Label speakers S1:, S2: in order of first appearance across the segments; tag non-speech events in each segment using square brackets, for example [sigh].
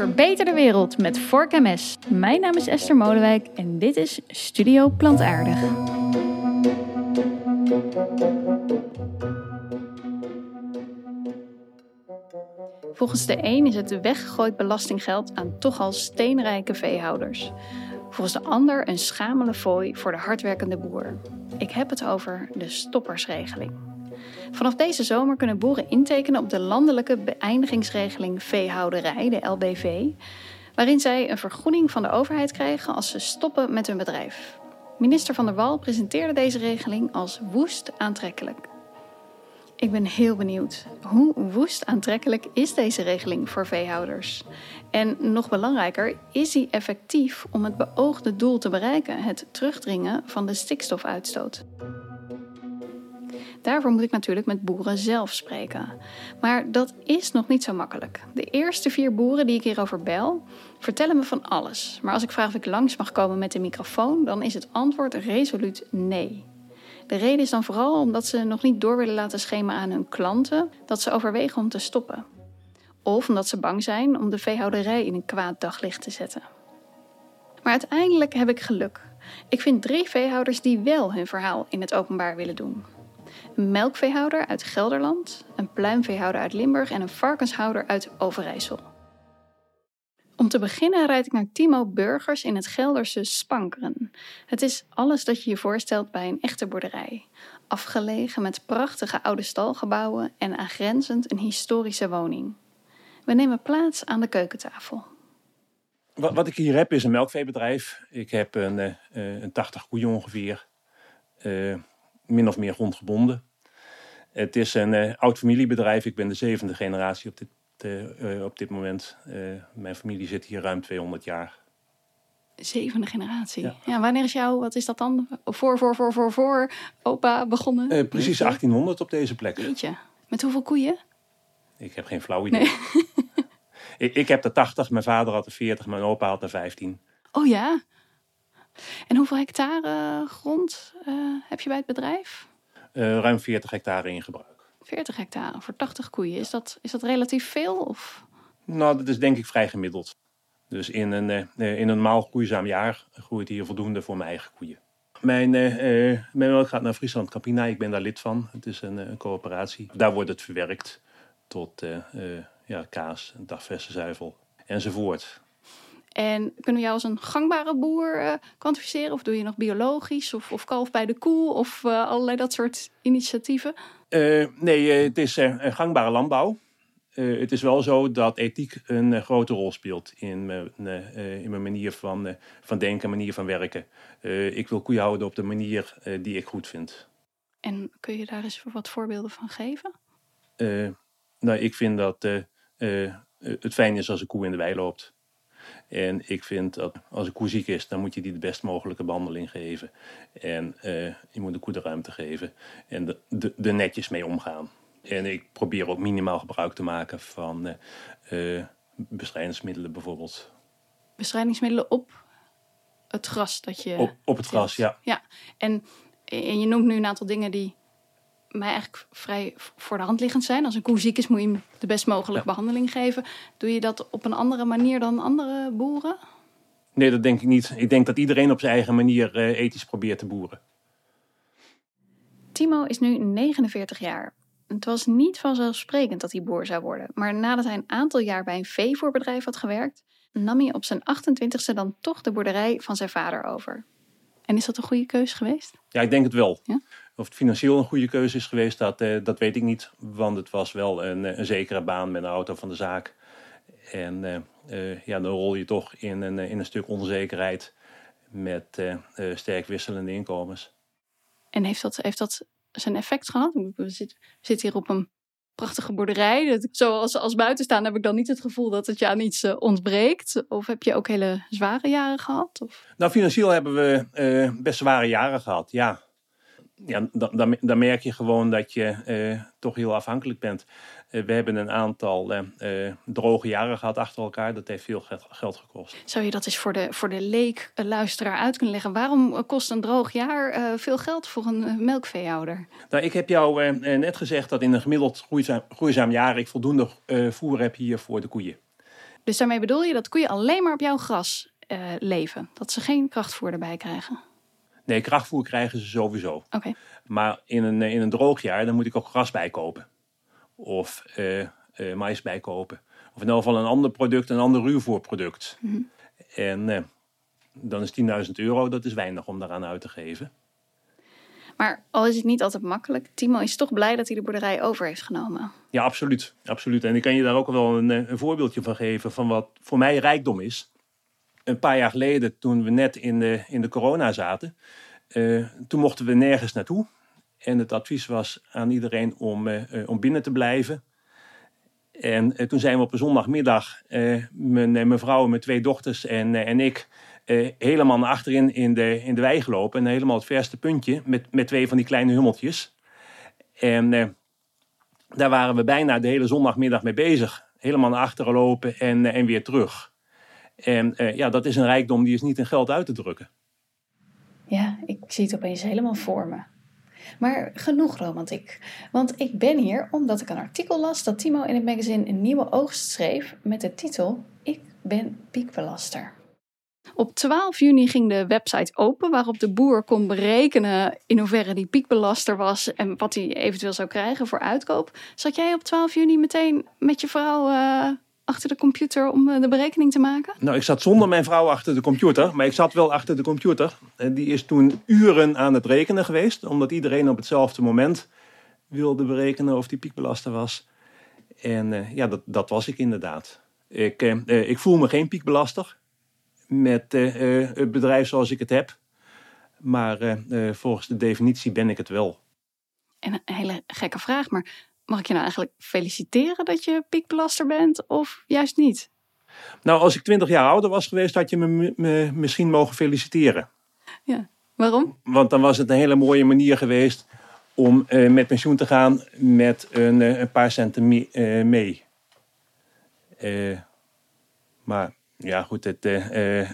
S1: Verbeter de wereld met Vork MS. Mijn naam is Esther Molenwijk en dit is Studio Plantaardig. Volgens de een is het weggegooid belastinggeld aan toch al steenrijke veehouders. Volgens de ander een schamele fooi voor de hardwerkende boer. Ik heb het over de stoppersregeling. Vanaf deze zomer kunnen boeren intekenen op de landelijke beëindigingsregeling veehouderij, de LBV, waarin zij een vergoeding van de overheid krijgen als ze stoppen met hun bedrijf. Minister Van der Wal presenteerde deze regeling als woest aantrekkelijk. Ik ben heel benieuwd. Hoe woest aantrekkelijk is deze regeling voor veehouders? En nog belangrijker, is die effectief om het beoogde doel te bereiken: het terugdringen van de stikstofuitstoot? Daarvoor moet ik natuurlijk met boeren zelf spreken. Maar dat is nog niet zo makkelijk. De eerste vier boeren die ik hierover bel, vertellen me van alles. Maar als ik vraag of ik langs mag komen met de microfoon, dan is het antwoord resoluut nee. De reden is dan vooral omdat ze nog niet door willen laten schemen aan hun klanten dat ze overwegen om te stoppen. Of omdat ze bang zijn om de veehouderij in een kwaad daglicht te zetten. Maar uiteindelijk heb ik geluk. Ik vind drie veehouders die wel hun verhaal in het openbaar willen doen. Een melkveehouder uit Gelderland, een pluimveehouder uit Limburg en een varkenshouder uit Overijssel. Om te beginnen rijd ik naar Timo Burgers in het Gelderse Spankeren. Het is alles dat je je voorstelt bij een echte boerderij. Afgelegen met prachtige oude stalgebouwen en aangrenzend een historische woning. We nemen plaats aan de keukentafel.
S2: Wat, wat ik hier heb is een melkveebedrijf. Ik heb een, uh, een 80 koeien ongeveer. Uh, min of meer grondgebonden. Het is een uh, oud familiebedrijf. Ik ben de zevende generatie op dit, uh, op dit moment. Uh, mijn familie zit hier ruim 200 jaar.
S1: Zevende generatie. Ja. ja. wanneer is jouw, wat is dat dan? Voor, voor, voor, voor, voor opa begonnen?
S2: precies 1800 op deze plek.
S1: Weet je, met hoeveel koeien?
S2: Ik heb geen flauw idee. Nee. [laughs] ik, ik heb er 80, mijn vader had er 40, mijn opa had er 15.
S1: Oh ja? En hoeveel hectare grond uh, heb je bij het bedrijf?
S2: Uh, ruim 40 hectare in gebruik.
S1: 40 hectare voor 80 koeien. Is dat, is dat relatief veel? Of?
S2: Nou, dat is denk ik vrij gemiddeld. Dus in een, uh, in een normaal groeizaam jaar groeit hier voldoende voor mijn eigen koeien. Mijn, mijn melk gaat naar Friesland Campina. Ik ben daar lid van. Het is een, een coöperatie. Daar wordt het verwerkt tot ja, kaas, dagverse enzovoort.
S1: En kunnen we jou als een gangbare boer uh, kwantificeren? Of doe je nog biologisch? Of, of kalf bij de koe? Of uh, allerlei dat soort initiatieven?
S2: Uh, nee, het is een gangbare landbouw. het is wel zo dat ethiek een grote rol speelt in mijn, in mijn manier van, van denken, manier van werken. ik wil koeien houden op de manier die ik goed vind.
S1: En kun je daar eens wat voorbeelden van geven?
S2: nou, ik vind dat het fijn is als een koe in de wei loopt. En ik vind dat als een koe ziek is, dan moet je die de best mogelijke behandeling geven. En uh, je moet de koe de ruimte geven en er de, de, netjes mee omgaan. En ik probeer ook minimaal gebruik te maken van uh, bestrijdingsmiddelen bijvoorbeeld.
S1: Bestrijdingsmiddelen op het gras dat je.
S2: Op, op het gras, ja.
S1: Ja, en, en je noemt nu een aantal dingen die mij eigenlijk vrij voor de hand liggend zijn. Als een koe ziek is, moet je hem de best mogelijke behandeling geven. Doe je dat op een andere manier dan andere boeren?
S2: Nee, dat denk ik niet. Ik denk dat iedereen op zijn eigen manier uh, ethisch probeert te boeren.
S1: Timo is nu 49 jaar. Het was niet vanzelfsprekend dat hij boer zou worden. Maar nadat hij een aantal jaar bij een veevoerbedrijf had gewerkt, nam hij op zijn 28e dan toch de boerderij van zijn vader over. En is dat een goede keuze geweest?
S2: Ja, ik denk het wel. Ja? Of het financieel een goede keuze is geweest, dat, eh, dat weet ik niet. Want het was wel een, eh, een zekere baan met een auto van de zaak. En uh, ja, dan rol je toch in een, in een stuk onzekerheid met sterk wisselende inkomens.
S1: En heeft dat, heeft dat zijn effect gehad? We zitten, we zitten hier op een prachtige boerderij. Zoals als buitenstaan heb ik dan niet het gevoel dat het je aan iets ontbreekt. Of heb je ook hele zware jaren gehad? Of?
S2: Nou, financieel hebben we best zware jaren gehad, ja ja, dan, dan, dan, merk je gewoon dat je uh, toch heel afhankelijk bent. Uh, we hebben een aantal uh, droge jaren gehad achter elkaar. Dat heeft veel geld gekost.
S1: Zou je dat eens voor de, voor de leek luisteraar uit kunnen leggen? Waarom kost een droog jaar veel geld voor een melkveehouder?
S2: Nou, ik heb jou net gezegd dat in een gemiddeld groeizaam, groeizaam jaar ik voldoende voer heb hier voor de koeien.
S1: Dus daarmee bedoel je dat koeien alleen maar op jouw gras leven? Dat ze geen krachtvoer erbij krijgen?
S2: Nee, krachtvoer krijgen ze sowieso.
S1: Oké.
S2: Maar in een, in een droog jaar, dan moet ik ook gras bijkopen. Of uh, uh, mais bijkopen. Of in ieder geval een ander product, een ander ruwvoerproduct. Mm En dan is 10.000 euro, dat is weinig om daaraan uit te geven.
S1: Maar al is het niet altijd makkelijk, Timo is toch blij dat hij de boerderij over heeft genomen.
S2: Ja, absoluut. absoluut. En ik kan je daar ook wel een, een voorbeeldje van geven van wat voor mij rijkdom is. Een paar jaar geleden, toen we net in de, in de corona zaten, uh, toen mochten we nergens naartoe. En het advies was aan iedereen om, uh, om binnen te blijven. En toen zijn we op een zondagmiddag, mijn, mijn vrouw, mijn twee dochters en, en ik, helemaal naar achterin in de, in de wei gelopen. En helemaal het verste puntje met, met twee van die kleine hummeltjes. En daar waren we bijna de hele zondagmiddag mee bezig. Helemaal naar achteren lopen en, en weer terug. En ja, dat is een rijkdom die is niet in geld uit te drukken.
S1: Ja, ik zie het opeens helemaal voor me. Maar genoeg romantiek. Want ik ben hier omdat ik een artikel las dat Timo in het magazine Een Nieuwe Oogst schreef met de titel Ik ben piekbelaster. Op 12 juni ging de website open waarop de boer kon berekenen in hoeverre die piekbelaster was en wat hij eventueel zou krijgen voor uitkoop. Zat jij op 12 juni meteen met je vrouw uh, achter de computer om uh, de berekening te maken?
S2: Nou, ik zat zonder mijn vrouw achter de computer, maar ik zat wel achter de computer. En die is toen uren aan het rekenen geweest, omdat iedereen op hetzelfde moment wilde berekenen of die piekbelaster was. En uh, ja, dat, dat was ik inderdaad. Ik, ik voel me geen piekbelaster met uh, het bedrijf zoals ik het heb. Maar volgens de definitie ben ik het wel.
S1: En een hele gekke vraag, maar mag ik je nou eigenlijk feliciteren dat je piekbelaster bent of juist niet?
S2: Nou, als ik twintig jaar ouder was geweest, had je me, me misschien mogen feliciteren.
S1: Ja, waarom?
S2: Want dan was het een hele mooie manier geweest om uh, met pensioen te gaan met een, een paar centen mee. maar ja, goed, het, uh,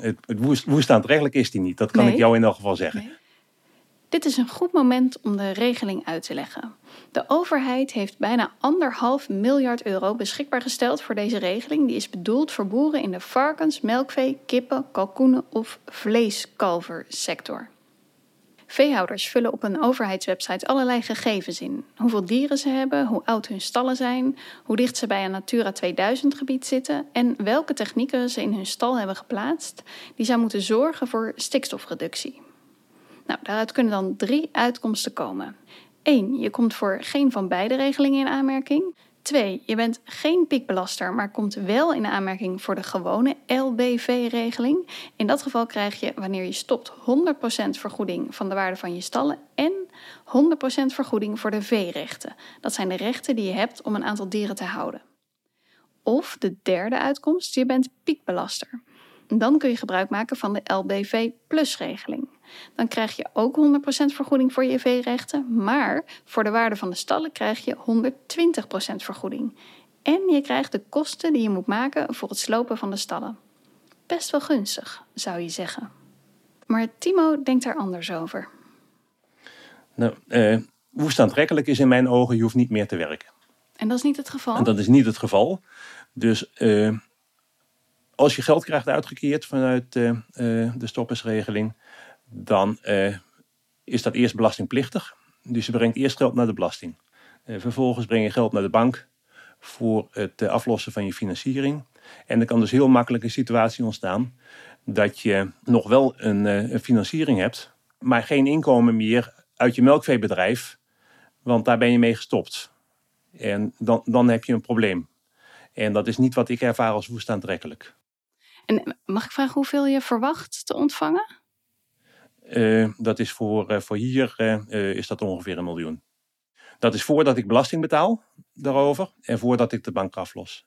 S2: het, het woest, woestaantrekkelijk is die niet. Dat kan ik jou in elk geval zeggen. Nee.
S1: Dit is een goed moment om de regeling uit te leggen. De overheid heeft bijna anderhalf miljard euro beschikbaar gesteld voor deze regeling. Die is bedoeld voor boeren in de varkens, melkvee, kippen, kalkoenen of vleeskalversector. Veehouders vullen op een overheidswebsite allerlei gegevens in. Hoeveel dieren ze hebben, hoe oud hun stallen zijn, hoe dicht ze bij een Natura 2000 gebied zitten en welke technieken ze in hun stal hebben geplaatst die zou moeten zorgen voor stikstofreductie. Nou, daaruit kunnen dan drie uitkomsten komen. 1. Je komt voor geen van beide regelingen in aanmerking. 2. Je bent geen piekbelaster, maar komt wel in aanmerking voor de gewone LBV-regeling. In dat geval krijg je, wanneer je stopt, 100% vergoeding van de waarde van je stallen en 100% vergoeding voor de veerechten. Dat zijn de rechten die je hebt om een aantal dieren te houden. Of de derde uitkomst, je bent piekbelaster. Dan kun je gebruik maken van de LBV Plus-regeling. Dan krijg je ook 100% vergoeding voor je veerechten, maar voor de waarde van de stallen krijg je 120% vergoeding. En je krijgt de kosten die je moet maken voor het slopen van de stallen. Best wel gunstig, zou je zeggen. Maar Timo denkt er anders over.
S2: Nou, eh, woest aantrekkelijk is in mijn ogen, je hoeft niet meer te werken.
S1: En dat is niet het geval?
S2: En dat is niet het geval. Dus eh, als je geld krijgt uitgekeerd vanuit uh, de stoppersregeling, dan uh, is dat eerst belastingplichtig. Dus je brengt eerst geld naar de belasting. Uh, vervolgens breng je geld naar de bank voor het uh, aflossen van je financiering. En er kan dus heel makkelijk een situatie ontstaan dat je nog wel een, een financiering hebt, maar geen inkomen meer uit je melkveebedrijf, want daar ben je mee gestopt. En dan, dan heb je een probleem. En dat is niet wat ik ervaar als woest aantrekkelijk.
S1: En mag ik vragen hoeveel je verwacht te ontvangen?
S2: Uh, dat is voor, uh, voor hier uh, is dat ongeveer een miljoen. Dat is voordat ik belasting betaal daarover en voordat ik de bank aflos.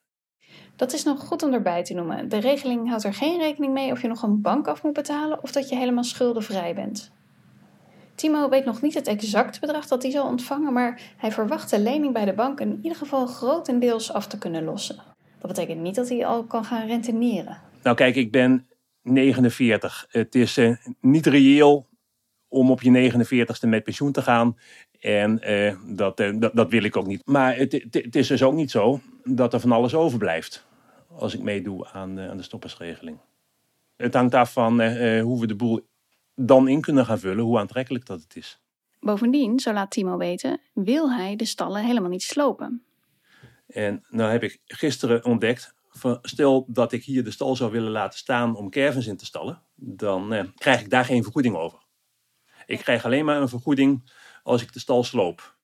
S1: Dat is nog goed om erbij te noemen. De regeling houdt er geen rekening mee of je nog een bank af moet betalen of dat je helemaal schuldenvrij bent. Timo weet nog niet het exacte bedrag dat hij zal ontvangen, maar hij verwacht de lening bij de bank in ieder geval grotendeels af te kunnen lossen. Dat betekent niet dat hij al kan gaan rentenieren.
S2: Nou kijk, ik ben 49. Het is uh, niet reëel om op je 49ste met pensioen te gaan. En uh, dat, uh, dat, dat, wil ik ook niet. Maar het, het, het, is dus ook niet zo dat er van alles overblijft. als ik meedoe aan, aan de stoppersregeling. Het hangt af van hoe we de boel dan in kunnen gaan vullen, hoe aantrekkelijk dat het is.
S1: Bovendien, zo laat Timo weten, wil hij de stallen helemaal niet slopen.
S2: En nou heb ik gisteren ontdekt, stel dat ik hier de stal zou willen laten staan om caravans in te stallen, dan eh, krijg ik daar geen vergoeding over. Ik krijg alleen maar een vergoeding als ik de stal sloop.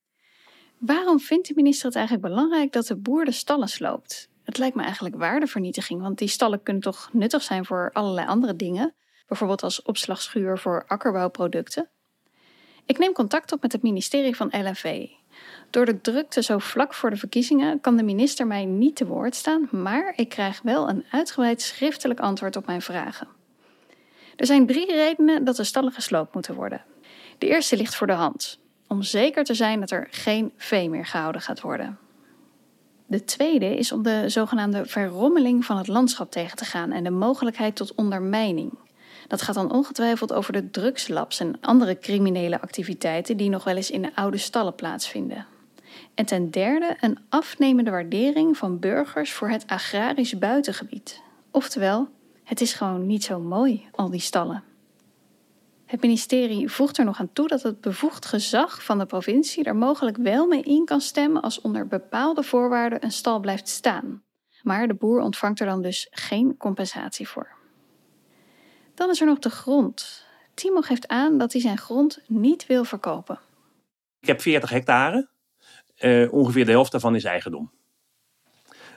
S1: Waarom vindt de minister het eigenlijk belangrijk dat de boer de stallen sloopt? Het lijkt me eigenlijk waardevernietiging, want die stallen kunnen toch nuttig zijn voor allerlei andere dingen, bijvoorbeeld als opslagschuur voor akkerbouwproducten. Ik neem contact op met het ministerie van LNV. Door de drukte zo vlak voor de verkiezingen kan de minister mij niet te woord staan, maar ik krijg wel een uitgebreid schriftelijk antwoord op mijn vragen. Er zijn drie redenen dat de stallen gesloopt moeten worden. De eerste ligt voor de hand, om zeker te zijn dat er geen vee meer gehouden gaat worden. De tweede is om de zogenaamde verrommeling van het landschap tegen te gaan en de mogelijkheid tot ondermijning. Dat gaat dan ongetwijfeld over de drugslabs en andere criminele activiteiten die nog wel eens in de oude stallen plaatsvinden. En ten derde een afnemende waardering van burgers voor het agrarisch buitengebied. Oftewel, het is gewoon niet zo mooi, al die stallen. Het ministerie voegt er nog aan toe dat het bevoegd gezag van de provincie er mogelijk wel mee in kan stemmen als onder bepaalde voorwaarden een stal blijft staan. Maar de boer ontvangt er dan dus geen compensatie voor. Dan is er nog de grond. Timo geeft aan dat hij zijn grond niet wil verkopen.
S2: Ik heb 40 hectare. Uh, ongeveer de helft daarvan is eigendom.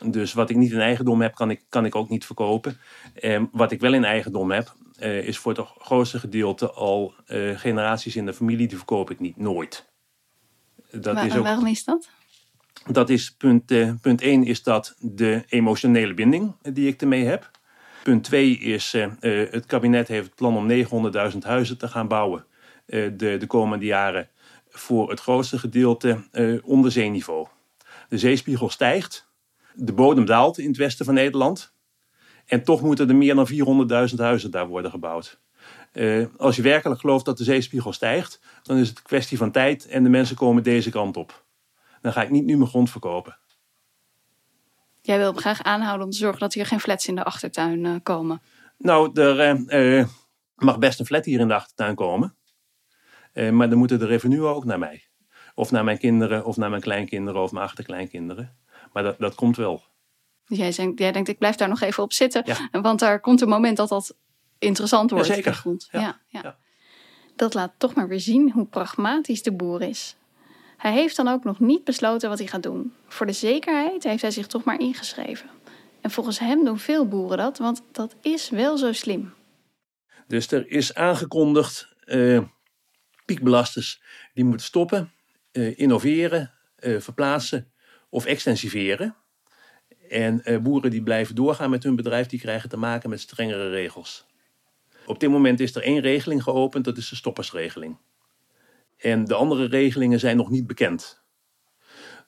S2: Dus wat ik niet in eigendom heb, kan ik, kan ik ook niet verkopen. Uh, wat ik wel in eigendom heb, uh, is voor het grootste gedeelte al generaties in de familie. Die verkoop ik niet, nooit.
S1: Dat Waar, is ook, waarom is dat?
S2: Dat is punt, punt 1 is dat de emotionele binding die ik ermee heb. Punt 2 is, uh, het kabinet heeft het plan om 900.000 huizen te gaan bouwen uh, de, de komende jaren voor het grootste gedeelte onder zeeniveau. De zeespiegel stijgt, de bodem daalt in het westen van Nederland en toch moeten er meer dan 400.000 huizen daar worden gebouwd. als je werkelijk gelooft dat de zeespiegel stijgt, dan is het een kwestie van tijd en de mensen komen deze kant op. Dan ga ik niet nu mijn grond verkopen.
S1: Jij wil hem graag aanhouden om te zorgen dat hier geen flats in de achtertuin uh, komen.
S2: Nou, er uh, mag best een flat hier in de achtertuin komen. maar dan moeten de revenue ook naar mij. Of naar mijn kinderen, of naar mijn kleinkinderen, of mijn achterkleinkinderen. Maar dat, dat komt wel.
S1: Jij denkt, jij denkt, ik blijf daar nog even op zitten. Want daar komt een moment dat dat interessant wordt.
S2: Ja, zeker.
S1: Ja, ja. Dat laat toch maar weer zien hoe pragmatisch de boer is. Hij heeft dan ook nog niet besloten wat hij gaat doen. Voor de zekerheid heeft hij zich toch maar ingeschreven. En volgens hem doen veel boeren dat, want dat is wel zo slim.
S2: Dus er is aangekondigd, uh, piekbelasters die moeten stoppen, uh, innoveren, uh, verplaatsen of extensiveren. En boeren die blijven doorgaan met hun bedrijf, die krijgen te maken met strengere regels. Op dit moment is er één regeling geopend, dat is de stoppersregeling. En de andere regelingen zijn nog niet bekend.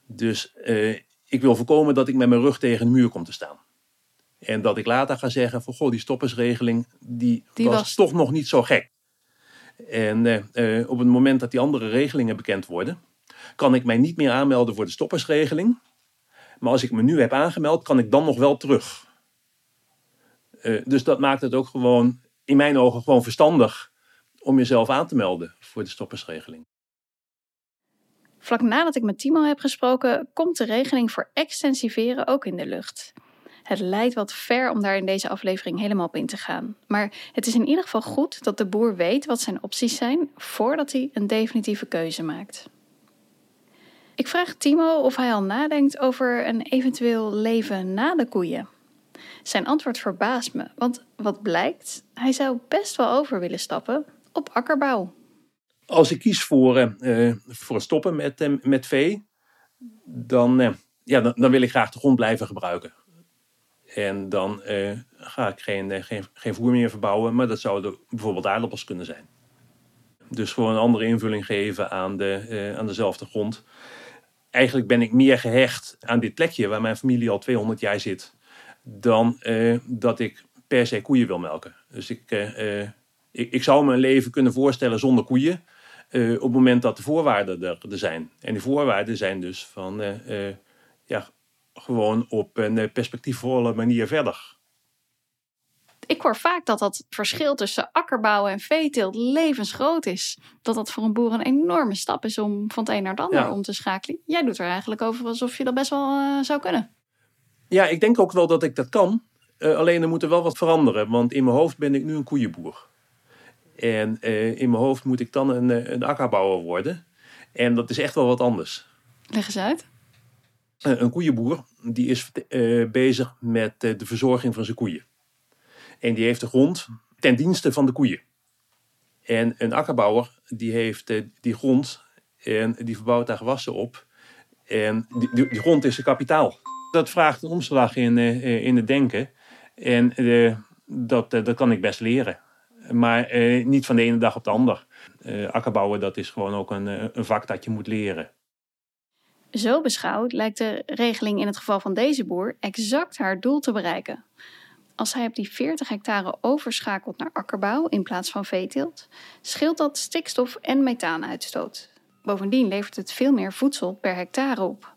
S2: Dus uh, ik wil voorkomen dat ik met mijn rug tegen de muur kom te staan. En dat ik later ga zeggen van goh, die stoppersregeling die, die was, toch nog niet zo gek. En uh, op het moment dat die andere regelingen bekend worden, kan ik mij niet meer aanmelden voor de stoppersregeling. Maar als ik me nu heb aangemeld, kan ik dan nog wel terug. Dus dat maakt het ook gewoon, in mijn ogen, gewoon verstandig om jezelf aan te melden voor de stoppersregeling.
S1: Vlak nadat ik met Timo heb gesproken, komt de regeling voor extensiveren ook in de lucht. Het leidt wat ver om daar in deze aflevering helemaal op in te gaan. Maar het is in ieder geval goed dat de boer weet wat zijn opties zijn voordat hij een definitieve keuze maakt. Ik vraag Timo of hij al nadenkt over een eventueel leven na de koeien. Zijn antwoord verbaast me, want wat blijkt, hij zou best wel over willen stappen op akkerbouw.
S2: Als ik kies voor, uh, voor stoppen met, uh, met vee, dan, ja, dan, dan, wil ik graag de grond blijven gebruiken. En dan ga ik geen, geen, geen voer meer verbouwen, maar dat zouden bijvoorbeeld aardappels kunnen zijn. Dus gewoon een andere invulling geven aan, de, aan dezelfde grond. Eigenlijk ben ik meer gehecht aan dit plekje waar mijn familie al 200 jaar zit, dan dat ik per se koeien wil melken. Dus ik, ik, ik zou me een leven kunnen voorstellen zonder koeien. Uh, op het moment dat de voorwaarden er, er, zijn. En die voorwaarden zijn dus van uh, ja, gewoon op een perspectiefvolle manier verder.
S1: Ik hoor vaak dat dat verschil tussen akkerbouwen en veeteelt levensgroot is. Dat dat voor een boer een enorme stap is om van het een naar het ander om te schakelen. Jij doet er eigenlijk over alsof je dat best wel zou kunnen.
S2: Ja, ik denk ook wel dat ik dat kan. Alleen er moet er wel wat veranderen. Want in mijn hoofd ben ik nu een koeienboer. En uh, in mijn hoofd moet ik dan een, een akkerbouwer worden. En dat is echt wel wat anders.
S1: Leg eens uit.
S2: een koeienboer die is bezig met de verzorging van zijn koeien. En die heeft de grond ten dienste van de koeien. En een akkerbouwer die heeft eh, die grond en die verbouwt daar gewassen op. En die, die, grond is zijn kapitaal. Dat vraagt een omslag in, in het denken. En dat, dat kan ik best leren. Maar niet van de ene dag op de ander. akkerbouwen dat is gewoon ook een, een vak dat je moet leren.
S1: Zo beschouwd lijkt de regeling in het geval van deze boer exact haar doel te bereiken. Als hij op die 40 hectare overschakelt naar akkerbouw in plaats van veeteelt, scheelt dat stikstof- en methaanuitstoot. Bovendien levert het veel meer voedsel per hectare op.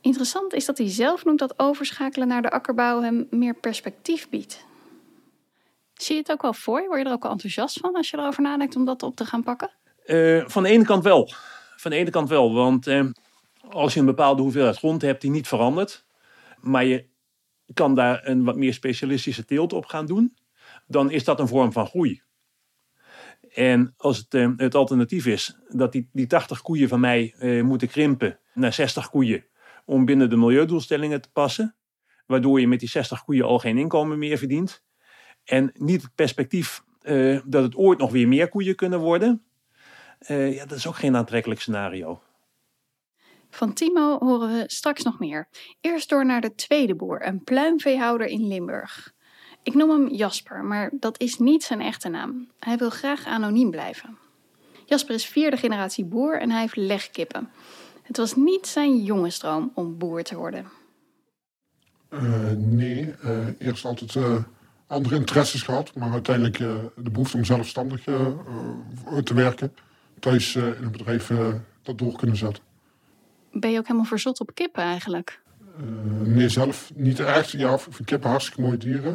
S1: Interessant is dat hij zelf noemt dat overschakelen naar de akkerbouw hem meer perspectief biedt. Zie je het ook wel voor je? Word je er ook wel enthousiast van als je erover nadenkt om dat op te gaan pakken?
S2: Uh, van de ene kant wel. Van de ene kant wel, want uh, als je een bepaalde hoeveelheid grond hebt die niet verandert, maar je kan daar een wat meer specialistische teelt op gaan doen, dan is dat een vorm van groei. En als het, eh, het alternatief is dat die, die 80 koeien van mij eh, moeten krimpen naar 60 koeien om binnen de milieudoelstellingen te passen, waardoor je met die 60 koeien al geen inkomen meer verdient, en niet het perspectief eh, dat het ooit nog weer meer koeien kunnen worden, eh, ja, dat is ook geen aantrekkelijk scenario.
S1: Van Timo horen we straks nog meer. Eerst door naar de tweede boer, een pluimveehouder in Limburg. Ik noem hem Jasper, maar dat is niet zijn echte naam. Hij wil graag anoniem blijven. Jasper is vierde generatie boer en hij heeft legkippen. Het was niet zijn jongensdroom om boer te worden.
S3: Uh, nee, uh, eerst altijd uh, andere interesses gehad, maar uiteindelijk de behoefte om zelfstandig te werken. Thuis in een bedrijf dat door kunnen zetten
S1: ben je ook helemaal verzot op kippen eigenlijk?
S3: Nee, zelf niet echt. Ja, ik vind kippen hartstikke mooie dieren.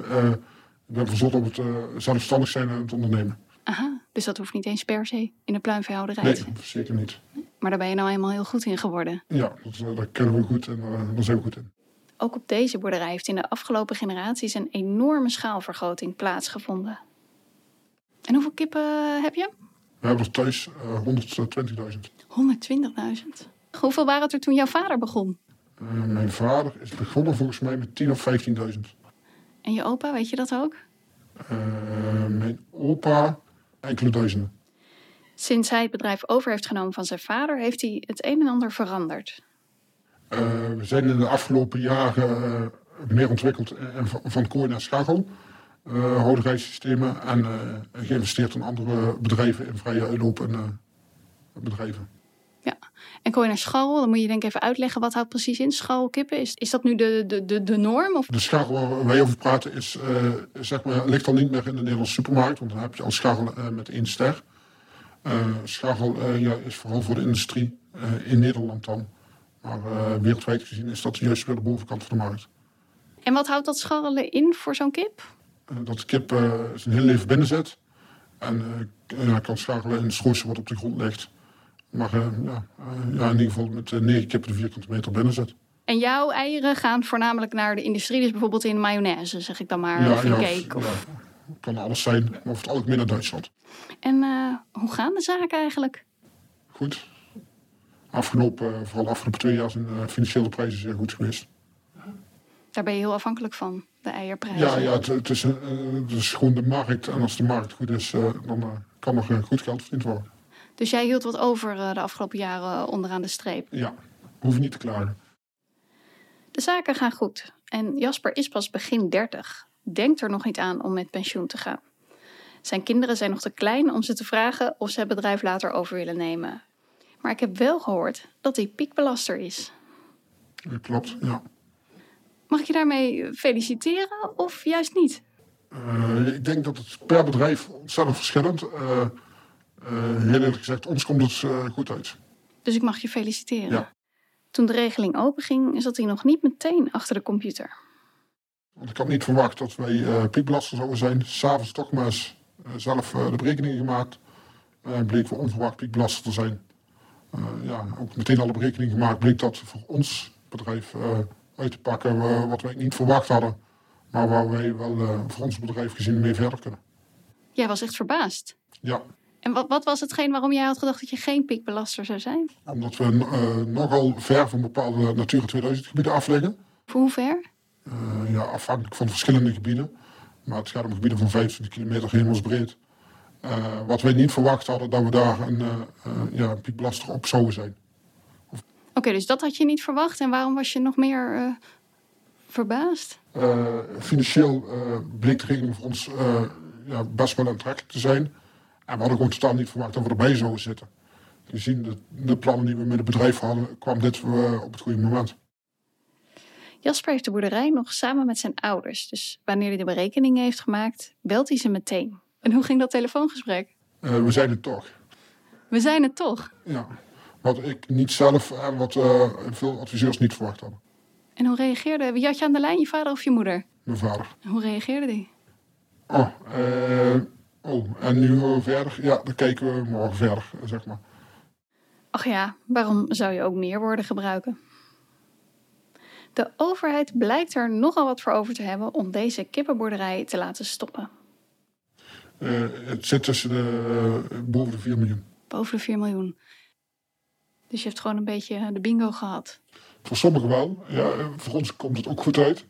S3: Ik ben verzot op het zelfstandig zijn en het ondernemen.
S1: Aha, dus dat hoeft niet eens per se in de pluimveehouderij
S3: Nee, zeker niet.
S1: Maar daar ben je nou helemaal heel goed in geworden.
S3: Ja, dat, daar kennen we goed en daar zijn we goed in.
S1: Ook op deze boerderij heeft in de afgelopen generaties een enorme schaalvergroting plaatsgevonden. En hoeveel kippen heb je?
S3: We hebben thuis
S1: 120.000. 120.000? Hoeveel waren het er toen jouw vader begon?
S3: Uh, mijn vader is begonnen volgens mij met 10.000 of 15.000.
S1: En je opa, weet je dat ook?
S3: Uh, mijn opa enkele duizenden.
S1: Sinds hij het bedrijf over heeft genomen van zijn vader, heeft hij het een en ander veranderd.
S3: Uh, we zijn in de afgelopen jaren meer ontwikkeld van, van kooi naar schachel. Uh, en geïnvesteerd in andere bedrijven in vrije uitloop en bedrijven.
S1: En kom je naar scharrel, dan moet je denk ik even uitleggen wat houdt precies in scharrelkippen. Is, is dat nu de, de, de, de norm? Of?
S3: De scharrel waar wij over praten is, zeg maar, ligt al niet meer in de Nederlandse supermarkt. Want dan heb je al scharrel uh, met één ster. Uh, scharrel ja, is vooral voor de industrie in Nederland dan. Maar wereldwijd gezien is dat juist weer de bovenkant van de markt.
S1: En wat houdt dat scharrelen in voor zo'n kip?
S3: dat de kip zijn hele leven binnen zit. En kan scharrelen in het schrootje wat op de grond ligt uh, ja, ja, in ieder geval met 9 kippen de vierkante meter binnen zet.
S1: En jouw eieren gaan voornamelijk naar de industrie, dus bijvoorbeeld in mayonaise, zeg ik dan maar,
S3: ja,
S1: of in cake? Of...
S3: Ja, kan alles zijn, maar over het algemeen naar Duitsland.
S1: En hoe gaan de zaken eigenlijk?
S3: Goed. Afgelopen, vooral de afgelopen twee jaar zijn de financiële prijzen zeer goed geweest.
S1: Daar ben je heel afhankelijk van, de eierprijzen?
S3: Ja, ja het, het, is, het is gewoon de markt. En als de markt goed is, dan kan er goed geld verdiend worden.
S1: Dus jij hield wat over de afgelopen jaren onderaan de streep?
S3: Ja, hoef niet te klagen.
S1: De zaken gaan goed en Jasper is pas begin 30. Denkt er nog niet aan om met pensioen te gaan. Zijn kinderen zijn nog te klein om ze te vragen of ze het bedrijf later over willen nemen. Maar ik heb wel gehoord dat hij piekbelaster is.
S3: Dat klopt, ja.
S1: Mag ik je daarmee feliciteren of juist niet?
S3: Uh, ik denk dat het per bedrijf ontzettend verschillend uh, uh, heel eerlijk gezegd, ons komt het goed uit.
S1: Dus ik mag je feliciteren?
S3: Ja.
S1: Toen de regeling openging, zat hij nog niet meteen achter de computer.
S3: Want ik had niet verwacht dat wij uh, piekbelaster zouden zijn. S'avonds toch maar eens zelf de berekeningen gemaakt. En bleek voor onverwacht piekbelaster te zijn. Ja, ook meteen alle berekeningen gemaakt. Bleek dat voor ons bedrijf uit te pakken wat wij niet verwacht hadden. Maar waar wij wel voor ons bedrijf gezien mee verder kunnen.
S1: Jij was echt verbaasd?
S3: Ja.
S1: En wat, wat was hetgeen waarom jij had gedacht dat je geen piekbelaster zou zijn?
S3: Omdat we nogal ver van bepaalde Natura 2000 gebieden afleggen.
S1: Voor hoe ver?
S3: Uh, ja, afhankelijk van verschillende gebieden. Maar het gaat om gebieden van 25 kilometer hemelsbreed. Uh, wat wij niet verwacht hadden, dat we daar een, uh, ja, een op zouden zijn.
S1: Oké, okay, dus dat had je niet verwacht. En waarom was je nog meer verbaasd?
S3: financieel bleek de regeling voor ons ja, best wel aantrekkelijk te zijn. En we hadden gewoon totaal niet verwacht dat we erbij zouden zitten. Gezien de, de plannen die we met het bedrijf hadden, kwam dit op het goede moment.
S1: Jasper heeft de boerderij nog samen met zijn ouders. Dus wanneer hij de berekeningen heeft gemaakt, belt hij ze meteen. En hoe ging dat telefoongesprek?
S3: Uh, we zijn het toch.
S1: We zijn het toch?
S3: Ja. Wat ik niet zelf en wat uh, veel adviseurs niet verwacht hadden.
S1: En hoe reageerde... Wie had je aan de lijn, je vader of je moeder?
S3: Mijn vader.
S1: En hoe reageerde die?
S3: Oh, uh, oh, en nu verder? Ja, dan kijken we morgen verder, zeg maar.
S1: Ach ja, waarom zou je ook meer woorden gebruiken? De overheid blijkt er nogal wat voor over te hebben om deze kippenboerderij te laten stoppen.
S3: Uh, het zit tussen de, uh, boven de 4 miljoen.
S1: Boven de 4 miljoen. Dus je hebt gewoon een beetje de bingo gehad.
S3: Voor sommigen wel. Ja, voor ons komt het ook goed uit.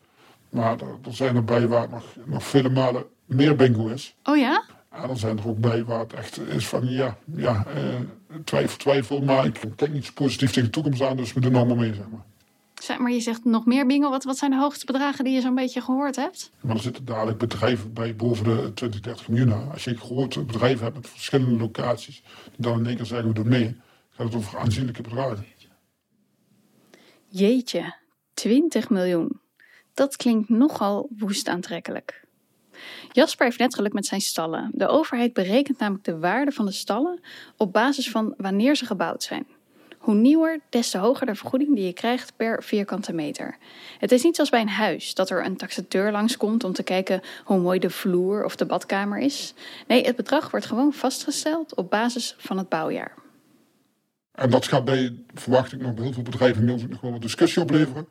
S3: Maar er, er zijn er bij waar nog, nog vele malen meer bingo is.
S1: Oh ja?
S3: En dan zijn er ook bij waar het echt is van ja, ja uh, twijfel, twijfel. Maar ik kijk niet zo positief tegen de toekomst aan, dus we doen allemaal mee, zeg maar.
S1: Maar je zegt nog meer bingo. Wat, wat zijn de hoogste bedragen die je zo'n beetje gehoord hebt?
S3: Maar er zitten dadelijk bedrijven bij boven de 20, 30 miljoen. Als je groot bedrijf hebt met verschillende locaties, die dan in één keer zeggen we doen mee, gaat het over aanzienlijke bedragen.
S1: Jeetje, 20 miljoen. Dat klinkt nogal woest aantrekkelijk. Jasper heeft net geluk met zijn stallen. De overheid berekent namelijk de waarde van de stallen op basis van wanneer ze gebouwd zijn. Hoe nieuwer, des te hoger de vergoeding die je krijgt per vierkante meter. Het is niet zoals bij een huis, dat er een taxateur langskomt om te kijken hoe mooi de vloer of de badkamer is. Nee, het bedrag wordt gewoon vastgesteld op basis van het bouwjaar.
S3: En dat gaat bij, verwacht ik nog, bij heel veel bedrijven nog wel wat discussie opleveren.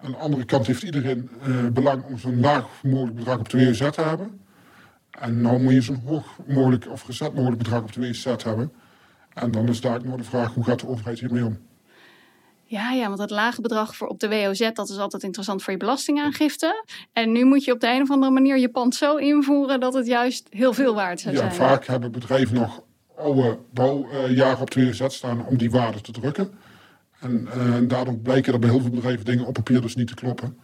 S3: Aan de andere kant heeft iedereen eh, belang om zo'n laag mogelijk bedrag op de WZ te hebben. En nou moet je zo'n hoog mogelijk of gezet mogelijk bedrag op de WZ hebben. En dan is daar nog de vraag, hoe gaat de overheid hiermee om?
S1: Ja, ja, want dat lage bedrag voor op de WOZ, dat is altijd interessant voor je belastingaangifte. En nu moet je op de een of andere manier je pand zo invoeren dat het juist heel veel waard zou
S3: ja,
S1: zijn.
S3: Vaak hebben bedrijven nog oude bouwjaren op de WOZ staan om die waarde te drukken. En uh, daardoor blijken er bij heel veel bedrijven dingen op papier dus niet te kloppen.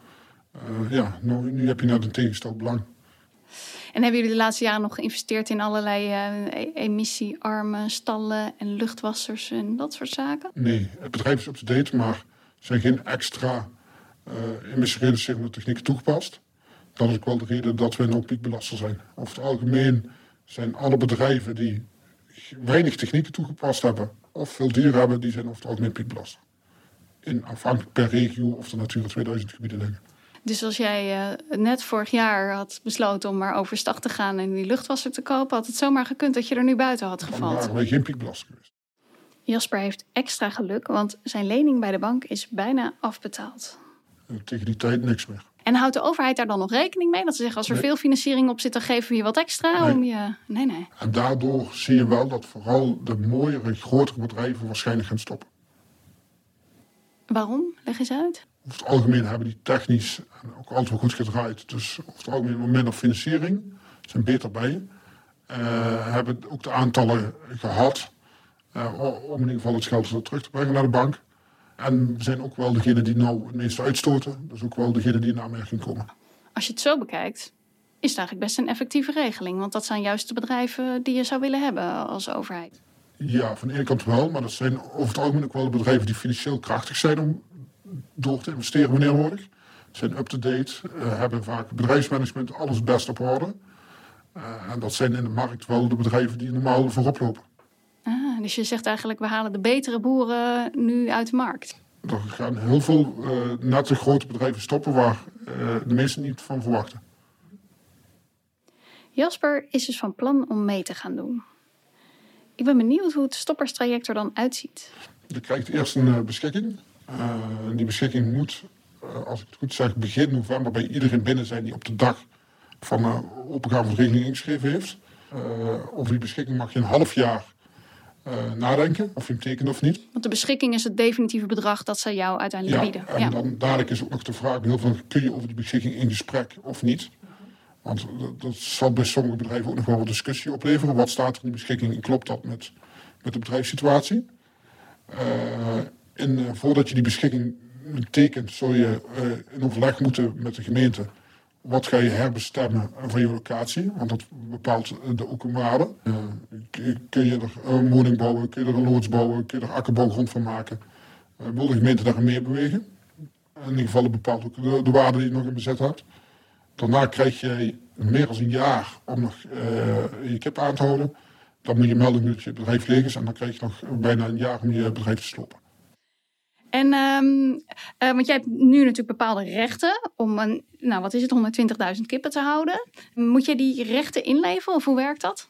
S3: Uh, ja, nu, nu heb je net een tegengesteld belang.
S1: En hebben jullie de laatste jaren nog geïnvesteerd in allerlei uh, emissiearme stallen en luchtwassers en dat soort zaken?
S3: Nee, het bedrijf is up-to-date, maar er zijn geen extra uh, emissiereducerende technieken toegepast. Dat is ook wel de reden dat we een piekbelaster zijn. Over het algemeen zijn alle bedrijven die weinig technieken toegepast hebben of veel dieren hebben, die zijn over het algemeen piekbelaster. In afhankelijk per regio of de Natura 2000 gebieden liggen.
S1: Dus als jij uh, net vorig jaar had besloten om maar overstag te gaan en die luchtwasser te kopen, had het zomaar gekund dat je er nu buiten had gevallen.
S3: Wij geen piekbelasting geweest.
S1: Jasper heeft extra geluk, want zijn lening bij de bank is bijna afbetaald.
S3: En tegen die tijd niks meer.
S1: En houdt de overheid daar dan nog rekening mee? Dat ze zeggen, als er
S3: Nee.
S1: veel financiering op zit, dan geven we je wat extra
S3: Nee.
S1: om je... Nee, nee.
S3: En daardoor zie je wel dat vooral de mooiere, grotere bedrijven waarschijnlijk gaan stoppen.
S1: Waarom? Leg eens uit.
S3: Over het algemeen hebben die technisch en ook altijd wel goed gedraaid. Dus over het algemeen wat minder financiering. Zijn beter bij. Eh, hebben ook de aantallen gehad. eh, om in ieder geval het geld terug te brengen naar de bank. En we zijn ook wel degene die nou het meeste uitstoten. Dus ook wel degene die in aanmerking komen.
S1: Als je het zo bekijkt, is het eigenlijk best een effectieve regeling. Want dat zijn juist de bedrijven die je zou willen hebben als overheid.
S3: Ja, van de ene kant wel. Maar dat zijn over het algemeen ook wel de bedrijven die financieel krachtig zijn om door te investeren wanneer nodig. Zijn up-to-date, eh, hebben vaak bedrijfsmanagement, alles best op orde. Eh, en dat zijn in de markt wel de bedrijven die normaal voorop lopen.
S1: Ah, dus je zegt eigenlijk, we halen de betere boeren nu uit de markt.
S3: er gaan heel veel uh, nette grote bedrijven stoppen waar de meesten niet van verwachten.
S1: Jasper is dus van plan om mee te gaan doen. Ik ben benieuwd hoe het stopperstraject er dan uitziet.
S3: Je krijgt eerst een beschikking. Die beschikking moet, als ik het goed zeg, begin november bij iedereen binnen zijn die op de dag van de opgave van regeling ingeschreven heeft. over die beschikking mag je een half jaar uh, nadenken of je hem tekent of niet.
S1: Want de beschikking is het definitieve bedrag dat ze jou uiteindelijk
S3: ja,
S1: bieden.
S3: En ja. dan dadelijk is ook nog de vraag heel veel, kun je over die beschikking in gesprek of niet? Want dat, zal bij sommige bedrijven ook nog wel wat discussie opleveren. Wat staat er in die beschikking en klopt dat met, met de bedrijfssituatie? Uh, en uh, voordat je die beschikking tekent, zul je in overleg moeten met de gemeente wat ga je herbestemmen van je locatie? Want dat bepaalt de openbare. Uh, kun je er een woning bouwen, kun je er een loods bouwen, kun je er akkerbouwgrond van maken? Wil de gemeente daar meer bewegen? In ieder geval bepaalt ook de, de, waarde die je nog in bezet hebt. Daarna krijg je meer dan een jaar om nog je kip aan te houden. Dan moet je melden dat je bedrijf leeg is en dan krijg je nog bijna een jaar om je bedrijf te stoppen.
S1: En, um, uh, want jij hebt nu natuurlijk bepaalde rechten om een, nou wat is het, 120.000 kippen te houden. Moet je die rechten inleveren of hoe werkt dat?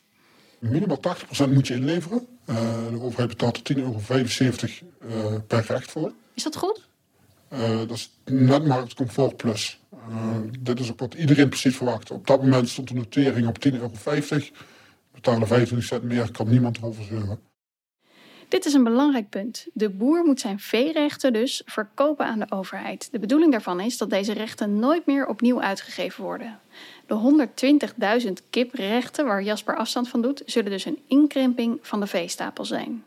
S3: Minimaal 80% moet je inleveren. Uh, de overheid betaalt er 10,75 euro uh, per recht voor.
S1: Is dat goed?
S3: dat is net marktcomfort plus. dit is ook wat iedereen precies verwacht. Op dat moment stond de notering op 10,50 euro. Betalen 25 cent meer, kan niemand erover zeuren.
S1: Dit is een belangrijk punt. De boer moet zijn veerechten dus verkopen aan de overheid. De bedoeling daarvan is dat deze rechten nooit meer opnieuw uitgegeven worden. De 120.000 kiprechten waar Jasper afstand van doet, zullen dus een inkrimping van de veestapel zijn.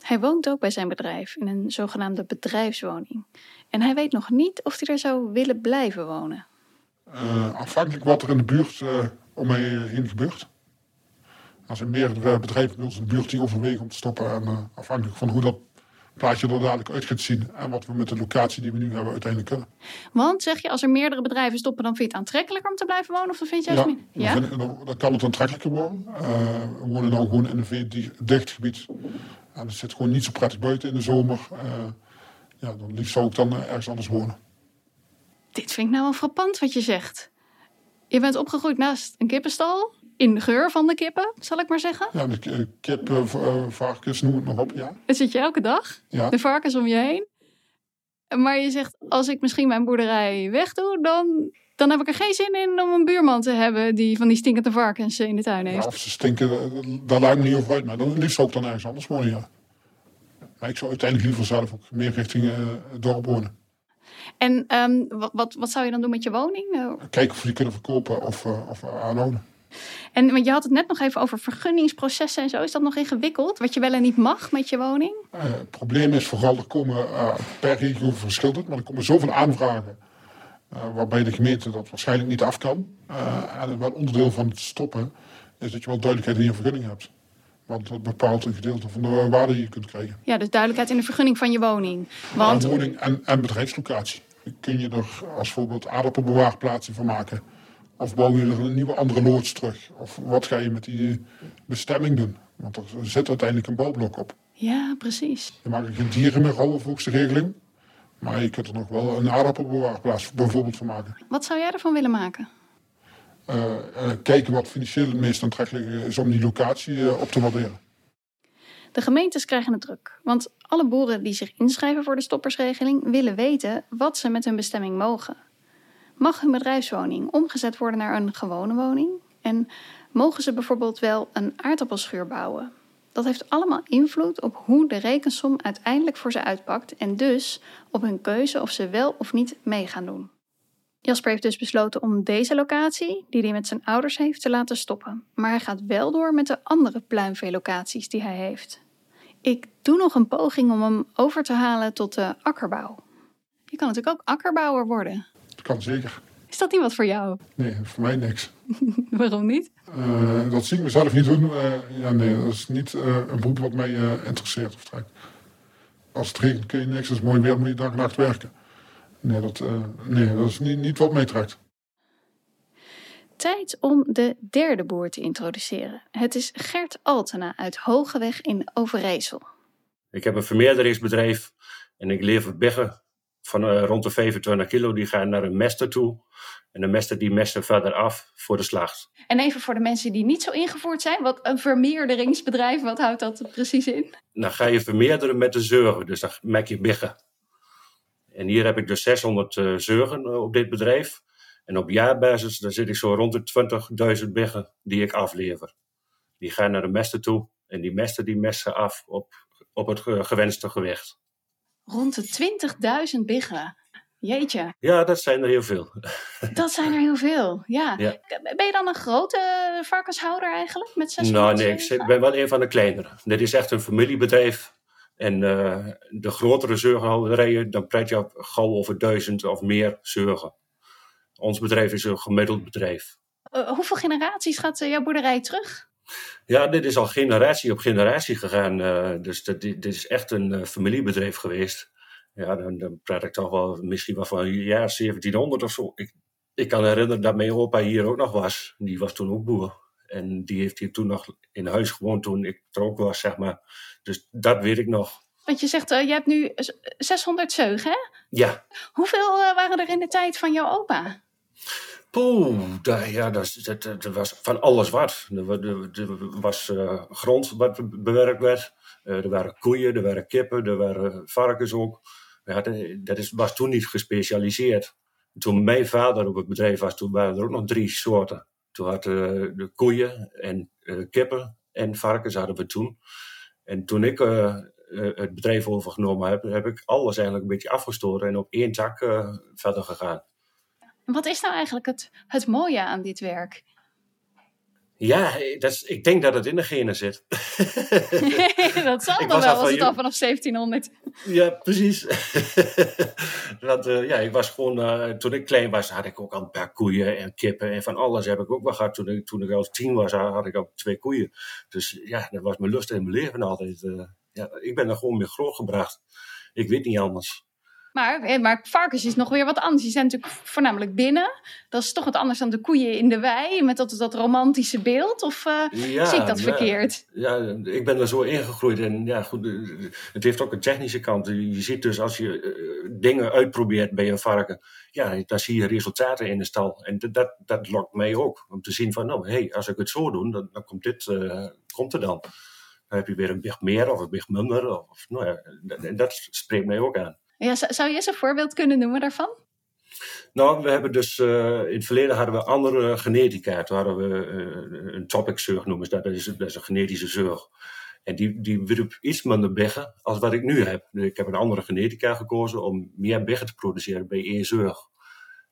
S1: Hij woont ook bij zijn bedrijf in een zogenaamde bedrijfswoning. En hij weet nog niet of hij er zou willen blijven wonen.
S3: Uh, afhankelijk wat er in de buurt uh, om mij heen gebeurt. Als er meerdere bedrijven bij ons in de buurt die overwegen om te stoppen. En uh, afhankelijk van hoe dat plaatje er dadelijk uit gaat zien. En wat we met de locatie die we nu hebben uiteindelijk kunnen.
S1: Want zeg je, als er meerdere bedrijven stoppen, dan vind je het aantrekkelijker om te blijven wonen? Of dan vind je juist
S3: ja,
S1: niet? Ja,
S3: dan, dan, dan, kan het aantrekkelijker worden. Uh, we wonen dan gewoon in een veedicht gebied. En het zit gewoon niet zo prettig buiten in de zomer. Uh, ja, dan liefst zou ik dan ergens anders wonen.
S1: Dit vind ik nou wel frappant wat je zegt. Je bent opgegroeid naast een kippenstal in de geur van de kippen, zal ik maar zeggen.
S3: Ja, de kip, uh, varkens, noem het maar op, ja.
S1: Dat zit je elke dag,
S3: ja.
S1: de varkens om je heen. Maar je zegt, als ik misschien mijn boerderij wegdoe, dan, dan heb ik er geen zin in om een buurman te hebben die van die stinkende varkens in de tuin heeft.
S3: Ja, of ze stinken, daar lijkt me niet over uit. Maar dan liefst ook dan ergens anders wonen, ja. Maar ik zou uiteindelijk liever zelf ook meer richting uh, het dorp wonen.
S1: En um, wat, wat, wat zou je dan doen met je woning?
S3: Kijken of we die kunnen verkopen of, uh, of aanhouden.
S1: En want je had het net nog even over vergunningsprocessen en zo. Is dat nog ingewikkeld? Wat je wel en niet mag met je woning?
S3: Uh, het probleem is vooral, er komen uh, per regio verschillend, maar er komen zoveel aanvragen. Uh, waarbij de gemeente dat waarschijnlijk niet af kan. en wel onderdeel van het stoppen is dat je wel duidelijkheid in je vergunning hebt. Want dat bepaalt een gedeelte van de waarde die je kunt krijgen.
S1: Ja, dus duidelijkheid in de vergunning van je woning. Want...
S3: Woning en, en bedrijfslocatie. Kun je er als voorbeeld aardappelbewaarplaatsen van maken? Of bouw je er een nieuwe andere loods terug? Of wat ga je met die bestemming doen? Want er zit uiteindelijk een bouwblok op.
S1: Ja, precies.
S3: Je er geen dieren meer houden volgens de regeling. Maar je kunt er nog wel een aardappelbewaarplaats bijvoorbeeld van maken.
S1: Wat zou jij ervan willen maken?
S3: Uh, uh, kijken wat financieel het meest aantrekkelijk is om die locatie uh, op te waarderen.
S1: De gemeentes krijgen het druk. Want alle boeren die zich inschrijven voor de stoppersregeling willen weten wat ze met hun bestemming mogen. Mag hun bedrijfswoning omgezet worden naar een gewone woning? En mogen ze bijvoorbeeld wel een aardappelschuur bouwen? Dat heeft allemaal invloed op hoe de rekensom uiteindelijk voor ze uitpakt en dus op hun keuze of ze wel of niet mee gaan doen. Jasper heeft dus besloten om deze locatie, die hij met zijn ouders heeft, te laten stoppen. Maar hij gaat wel door met de andere pluimveelocaties die hij heeft. Ik doe nog een poging om hem over te halen tot de akkerbouw. Je kan natuurlijk ook akkerbouwer worden.
S3: Kan zeker.
S1: Is dat niet wat voor jou?
S3: Nee, voor mij niks. [laughs]
S1: Waarom niet?
S3: Uh, dat zie ik mezelf niet doen. Uh, ja, nee, dat is niet uh, een beroep wat mij interesseert of trekt. Als het regent kun je niks, als het mooi weer moet je dag en nacht werken. Nee, dat, nee, dat is niet, niet wat mij trekt.
S1: Tijd om de derde boer te introduceren. Het is Gert Altena uit Hogeweg in Overijssel.
S4: Ik heb een vermeerderingsbedrijf En ik lever biggen van eh, rond de 25 kilo, die gaan naar een mester toe. En de mester die mesten verder af voor de slacht.
S1: En even voor de mensen die niet zo ingevoerd zijn, wat een vermeerderingsbedrijf, wat houdt dat precies in?
S4: Dan ga je vermeerderen met de zeugen, dus dan maak je biggen. En hier heb ik dus 600 uh, zeugen op dit bedrijf. En op jaarbasis dan zit ik zo rond de 20.000 biggen die ik aflever. Die gaan naar de mesten toe en die mesten die messen af op, op het gewenste gewicht.
S1: Rond de 20.000 biggen. Jeetje.
S4: Ja, dat zijn er heel veel.
S1: Dat zijn er heel veel, ja.
S4: Ja.
S1: Ben je dan een grote varkenshouder eigenlijk met 600
S4: Nou, nee, ik ben wel een van de kleinere. Dit is echt een familiebedrijf. En eh, de grotere zeugenhouderijen, dan praat je op gauw over duizend of meer zeugen. Ons bedrijf is een gemiddeld bedrijf.
S1: Eh, hoeveel generaties gaat eh, jouw boerderij terug?
S4: Ja, dit is al generatie op generatie gegaan. eh, dus dit, dit is echt een eh, familiebedrijf geweest. Ja, dan, dan praat ik toch wel misschien wel van het jaar 1700 of zo. Ik, ik kan herinneren dat mijn opa hier ook nog was. Die was toen ook boer. En die heeft hier toen nog in huis gewoond toen ik er ook was, zeg maar. Dus dat weet ik nog.
S1: Want je zegt, eh, je hebt nu z- 600 zeugen, hè?
S4: Ja,
S1: Hoeveel waren er in de tijd van jouw opa?
S4: Poeh, ja, dat, dat, was van alles wat. Er, wa- was eh, grond wat be- bewerkt werd. Eh, er waren koeien, er waren kippen, er waren varkens ook. Ja, dat, is, was toen niet gespecialiseerd. Toen mijn vader op het bedrijf was, toen waren er ook nog drie soorten. Toen hadden we de koeien en eh, kippen en varkens hadden we toen. En toen ik het bedrijf overgenomen heb, heb ik alles eigenlijk een beetje afgestoten en op één tak verder gegaan.
S1: En wat is nou eigenlijk het, het mooie aan dit werk?
S4: Ja, dat is, ik denk dat het in de genen zit. [laughs]
S1: dat zal dan
S4: was
S1: wel, als
S4: van
S1: het al vanaf 1700.
S4: ja, precies. [laughs] Want eh, ja, ik was gewoon, eh, toen ik klein was, had ik ook al een paar koeien en kippen en van alles heb ik ook wel gehad. Toen ik, toen ik al tien was, had ik al twee koeien. Dus ja, dat was mijn lust in mijn leven altijd. eh. ja, ik ben er gewoon mee grootgebracht. Ik weet niet anders.
S1: Maar, eh, maar varkens is nog weer wat anders. Die zijn natuurlijk voornamelijk binnen. Dat is toch wat anders dan de koeien in de wei. Met dat, dat romantische beeld. Of eh,
S4: Ja,
S1: zie ik dat verkeerd?
S4: Ja, ik ben er zo ingegroeid. En ja, goed, eh, het heeft ook een technische kant. Je ziet dus als je dingen uitprobeert bij een varken, ja, dan zie je resultaten in de stal. En dat, dat lokt mij ook. Om te zien van, nou, hey, als ik het zo doe, dan, dan komt dit, komt er dan. Dan heb je weer een big meer of een big minder. Of, nou ja, dat spreekt mij ook aan.
S1: Ja, zou je eens een voorbeeld kunnen noemen daarvan?
S4: Nou, we hebben dus, eh, in het verleden hadden we andere genetica. Toen hadden we eh, een topic zorg noemen dat. Is, dat is een genetische zorg. En die, die wierp iets minder beggen als wat ik nu heb. Dus ik heb een andere genetica gekozen om meer beggen te produceren bij één zorg.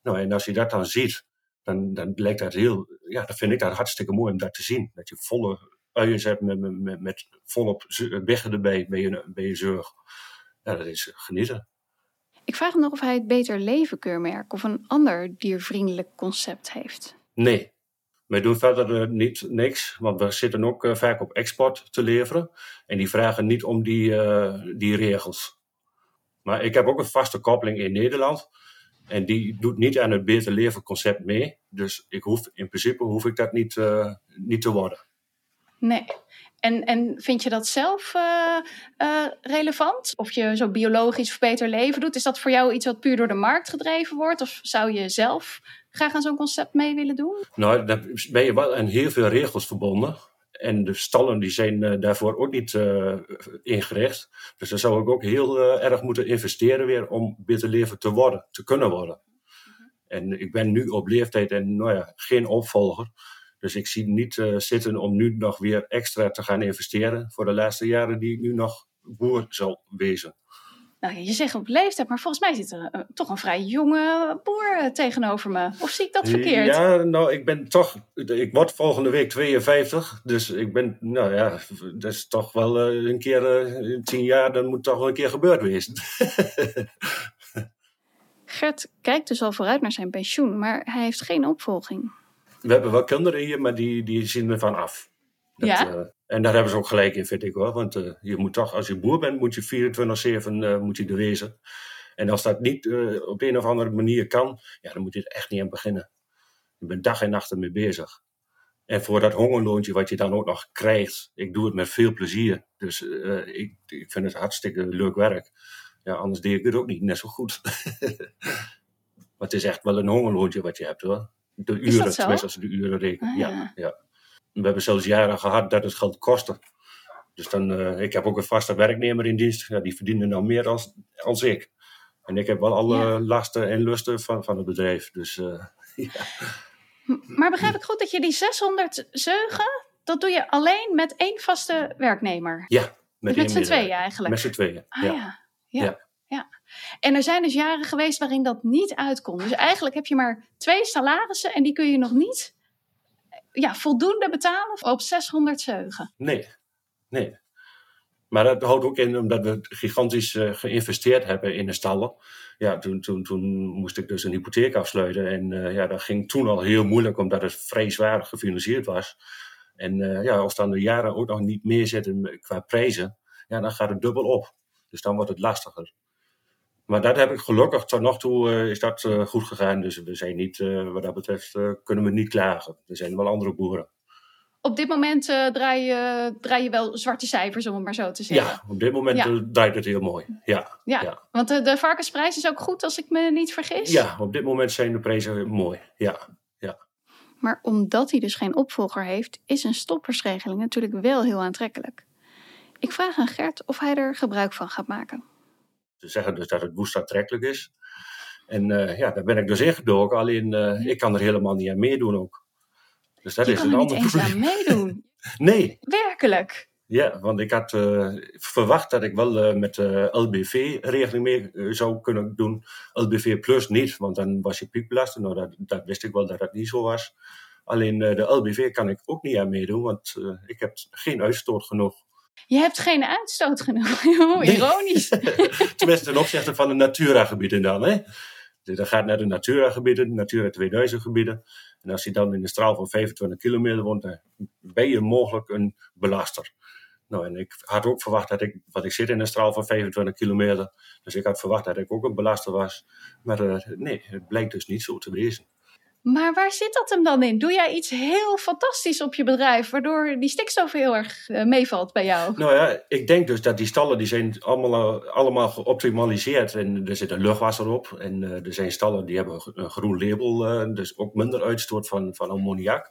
S4: Nou, en als je dat dan ziet, dan, dan lijkt dat heel, ja, dan vind ik dat hartstikke mooi om dat te zien. Dat je volle uiers hebt met, met, met, volop beggen erbij bij je, bij je zorg. Ja, dat is genieten.
S1: Ik vraag me nog of hij het Beter Leven keurmerk of een ander diervriendelijk concept heeft.
S4: Nee. Wij doen verder eh, niet niks, want we zitten ook eh, vaak op export te leveren. En die vragen niet om die, eh, die regels. Maar ik heb ook een vaste koppeling in Nederland. En die doet niet aan het beter leven concept mee. Dus ik hoef, in principe hoef ik dat niet, niet te worden.
S1: Nee. En, en vind je dat zelf eh, eh, relevant? Of je zo biologisch of beter leven doet? Is dat voor jou iets wat puur door de markt gedreven wordt? Of zou je zelf graag aan zo'n concept mee willen doen?
S4: Nou, daar ben je wel aan heel veel regels verbonden. En de stallen die zijn eh, daarvoor ook niet ingericht. Dus daar zou ik ook heel erg moeten investeren weer om beter leven te worden, te kunnen worden. En ik ben nu op leeftijd en nou ja, geen opvolger. Dus ik zie niet eh, zitten om nu nog weer extra te gaan investeren voor de laatste jaren die ik nu nog boer zal wezen.
S1: Nou, je zegt op leeftijd, maar volgens mij zit er eh, toch een vrij jonge boer eh, tegenover me. Of zie ik dat verkeerd?
S4: Ja, nou, ik ben toch. Ik word volgende week 52. Dus ik ben. Nou ja, dat is toch wel een keer. tien jaar, dan moet toch wel een keer gebeurd wezen. [laughs]
S1: Gert kijkt dus al vooruit naar zijn pensioen, maar hij heeft geen opvolging.
S4: We hebben wel kinderen hier, maar die, die zien ervan af. Dat,
S1: Ja?
S4: eh, en daar hebben ze ook gelijk in, vind ik hoor. Want eh, je moet toch, als je boer bent, moet je 24-7 eh, moet je er wezen. En als dat niet op een of andere manier kan, ja, dan moet je er echt niet aan beginnen. Je bent dag en nacht ermee bezig. En voor dat hongerloontje wat je dan ook nog krijgt, ik doe het met veel plezier. Dus ik, ik vind het hartstikke leuk werk. Ja, anders deed ik het ook niet net zo goed. [laughs] maar het is echt wel een hongerloontje wat je hebt hoor. De uren, tenminste als de uren rekent.
S1: Ah,
S4: ja.
S1: ja.
S4: Ja, We hebben zelfs jaren gehad dat het geld kostte. Dus dan, eh, ik heb ook een vaste werknemer in dienst. Ja, die verdiende nou meer als, als ik. En ik heb wel alle
S1: Ja.
S4: lasten en lusten van, van het bedrijf. Dus eh, [laughs] ja.
S1: Maar begrijp ik goed dat je die 600 zeugen, dat doe je alleen met één vaste werknemer?
S4: ja
S1: Dus
S4: één
S1: met z'n tweeën eigenlijk?
S4: Met z'n tweeën,
S1: Ah
S4: ja.
S1: ja. Ja. En er zijn dus jaren geweest waarin dat niet uitkomt. Dus eigenlijk heb je maar twee salarissen en die kun je nog niet ja, voldoende betalen op 600 zeugen.
S4: Nee, nee. Maar dat houdt ook in omdat we gigantisch eh, geïnvesteerd hebben in de stallen. Ja, toen, toen, toen moest ik dus een hypotheek afsluiten. En eh, ja, dat ging toen al heel moeilijk, omdat het vrij gefinancierd was. En eh, ja, als dan de jaren ook nog niet meer zitten qua prijzen, ja, dan gaat het dubbel op. Dus dan wordt het lastiger. Maar dat heb ik gelukkig tot nog toe eh, is dat eh, goed gegaan. Dus we zijn niet, eh, wat dat betreft, eh, kunnen we niet klagen. Er zijn wel andere boeren.
S1: Op dit moment eh, draai, je, draai je wel zwarte cijfers, om het maar zo te zeggen.
S4: Ja, op dit moment
S1: Ja.
S4: draait het heel mooi. Ja,
S1: Ja,
S4: ja.
S1: want de, de varkensprijs is ook goed, als ik me niet vergis.
S4: ja, op dit moment zijn de prijzen mooi. Ja,
S1: Maar omdat hij dus geen opvolger heeft, is een stoppersregeling natuurlijk wel heel aantrekkelijk. Ik vraag aan Gert of hij er gebruik van gaat maken.
S4: Ze zeggen dus dat het woest aantrekkelijk is. En eh, ja, daar ben ik dus ingedoken. Alleen eh, ik kan er helemaal niet aan meedoen ook. Dus dat
S1: je
S4: is een
S1: er
S4: ander probleem.
S1: aan meedoen. [laughs]
S4: Nee,
S1: Werkelijk.
S4: ja, want ik had eh, verwacht dat ik wel met de LBV-regeling mee zou kunnen doen. LBV plus niet, want dan was je piekbelasting. Nou, dat, dat wist ik wel dat dat niet zo was. Alleen de LBV kan ik ook niet aan meedoen, want ik heb geen uitstoot genoeg.
S1: Je hebt geen uitstoot genoeg. [laughs] Hoe ironisch. [laughs]
S4: Tenminste, ten opzichte van de Natura-gebieden dan. Hè? Dus dat gaat naar de Natura-gebieden, Natura 2000-gebieden. En als je dan in een straal van 25 kilometer woont, dan ben je mogelijk een belaster. Nou, en ik had ook verwacht dat ik, want ik zit in een straal van 25 kilometer, dus ik had verwacht dat ik ook een belaster was. Maar eh, nee, het blijkt dus niet zo te wezen.
S1: Maar waar zit dat hem dan in? Doe jij iets heel fantastisch op je bedrijf, waardoor die stikstof heel erg eh, meevalt bij jou?
S4: Nou ja, ik denk dus dat die stallen die zijn allemaal, eh, allemaal geoptimaliseerd. En er zit een luchtwasser op. En eh, er zijn stallen die hebben een groen label, dus ook minder uitstoot van, van ammoniak.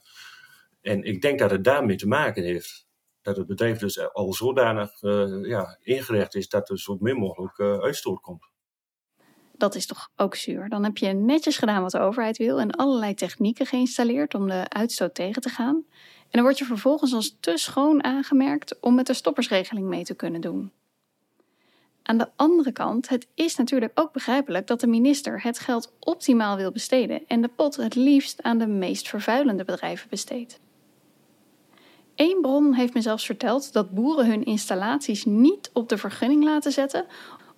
S4: En ik denk dat het daarmee te maken heeft. Dat het bedrijf dus al zodanig eh, ja, ingericht is dat er zo min mogelijk uitstoot komt.
S1: Dat is toch ook zuur. Dan heb je netjes gedaan wat de overheid wil en allerlei technieken geïnstalleerd om de uitstoot tegen te gaan. En dan word je vervolgens als te schoon aangemerkt om met de stoppersregeling mee te kunnen doen. Aan de andere kant, het is natuurlijk ook begrijpelijk dat de minister het geld optimaal wil besteden en de pot het liefst aan de meest vervuilende bedrijven besteedt. Eén bron heeft me zelfs verteld dat boeren hun installaties niet op de vergunning laten zetten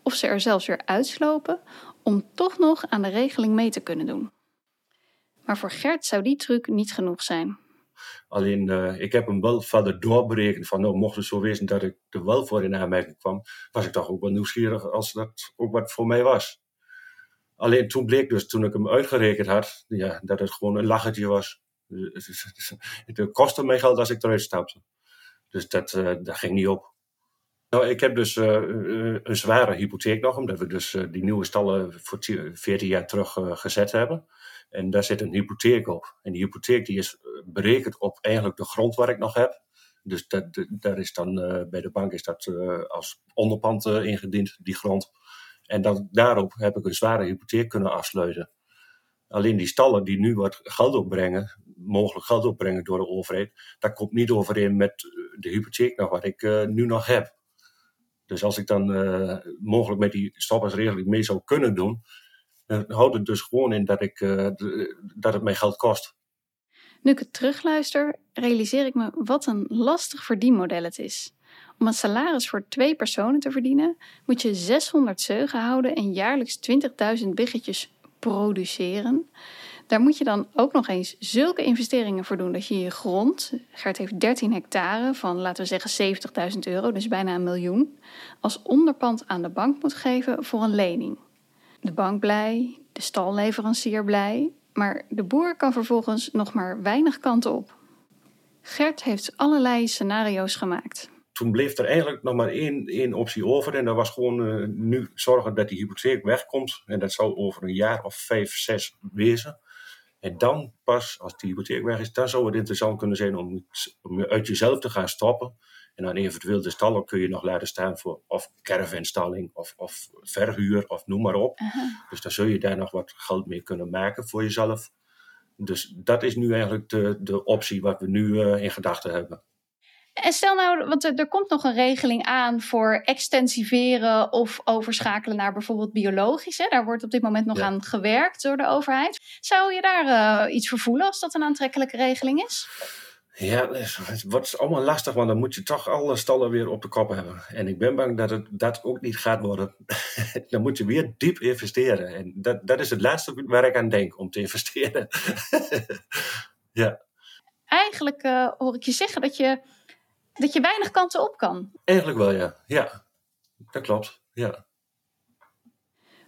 S1: of ze er zelfs weer uitslopen om toch nog aan de regeling mee te kunnen doen. Maar voor Gert zou die truc niet genoeg zijn.
S4: Alleen, eh, ik heb hem wel verder doorberekend van, nou, mocht het zo wezen dat ik er wel voor in aanmerking kwam, was ik toch ook wel nieuwsgierig als dat ook wat voor mij was. Alleen toen bleek dus, toen ik hem uitgerekend had, ja, dat het gewoon een lachertje was. [laughs] Het kostte mij geld als ik eruit stapte. Dus dat, eh, dat ging niet op. Nou, ik heb dus eh, eh, een zware hypotheek nog, omdat we dus eh, die nieuwe stallen voor 10 14 jaar terug gezet hebben. En daar zit een hypotheek op. En die hypotheek die is berekend op eigenlijk de grond waar ik nog heb. Dus dat, daar is dan, bij de bank is dat als onderpand ingediend, die grond. En dan, daarop heb ik een zware hypotheek kunnen afsluiten. Alleen die stallen die nu wat geld opbrengen, mogelijk geld opbrengen door de overheid, dat komt niet overeen met de hypotheek nog wat ik nu nog heb. Dus als ik dan eh, mogelijk met die stoppersregeling mee zou kunnen doen, dan houdt het dus gewoon in dat, ik, eh, dat het mij geld kost.
S1: Nu ik het terugluister, realiseer ik me wat een lastig verdienmodel het is. Om een salaris voor twee personen te verdienen, moet je 600 zeugen houden en jaarlijks 20.000 biggetjes produceren. Daar moet je dan ook nog eens zulke investeringen voor doen dat je je grond, Gert heeft 13 hectare van laten we zeggen 70.000 euro, dus bijna een miljoen, als onderpand aan de bank moet geven voor een lening. De bank blij, de stalleverancier blij, maar de boer kan vervolgens nog maar weinig kanten op. Gert heeft allerlei scenario's gemaakt.
S4: toen bleef er eigenlijk nog maar één, één optie over. En dat was gewoon nu zorgen dat die hypotheek wegkomt. En dat zou over een jaar of vijf, zes wezen. En dan pas, als die hypotheek weg is, dan zou het interessant kunnen zijn om, om uit jezelf te gaan stoppen. En dan eventueel de stallen kun je nog laten staan voor of caravanstalling of, of verhuur of noem maar op. Dus dan zul je daar nog wat geld mee kunnen maken voor jezelf. Dus dat is nu eigenlijk de, de optie wat we nu uh, in gedachten hebben.
S1: En stel nou, want er, komt nog een regeling aan voor extensiveren of overschakelen naar bijvoorbeeld biologisch. Hè? Daar wordt op dit moment nog aan gewerkt door de overheid. Zou je daar uh, iets voor voelen als dat een aantrekkelijke regeling is?
S4: Ja, het wordt allemaal lastig, want dan moet je toch alle stallen weer op de kop hebben. En ik ben bang dat het dat ook niet gaat worden. [laughs] dan moet je weer diep investeren. En dat, dat is het laatste waar ik aan denk, om te investeren. [laughs] ja.
S1: Eigenlijk uh, hoor ik je zeggen dat je, dat je weinig kanten op kan.
S4: Eigenlijk wel, ja. Ja, dat klopt. Ja.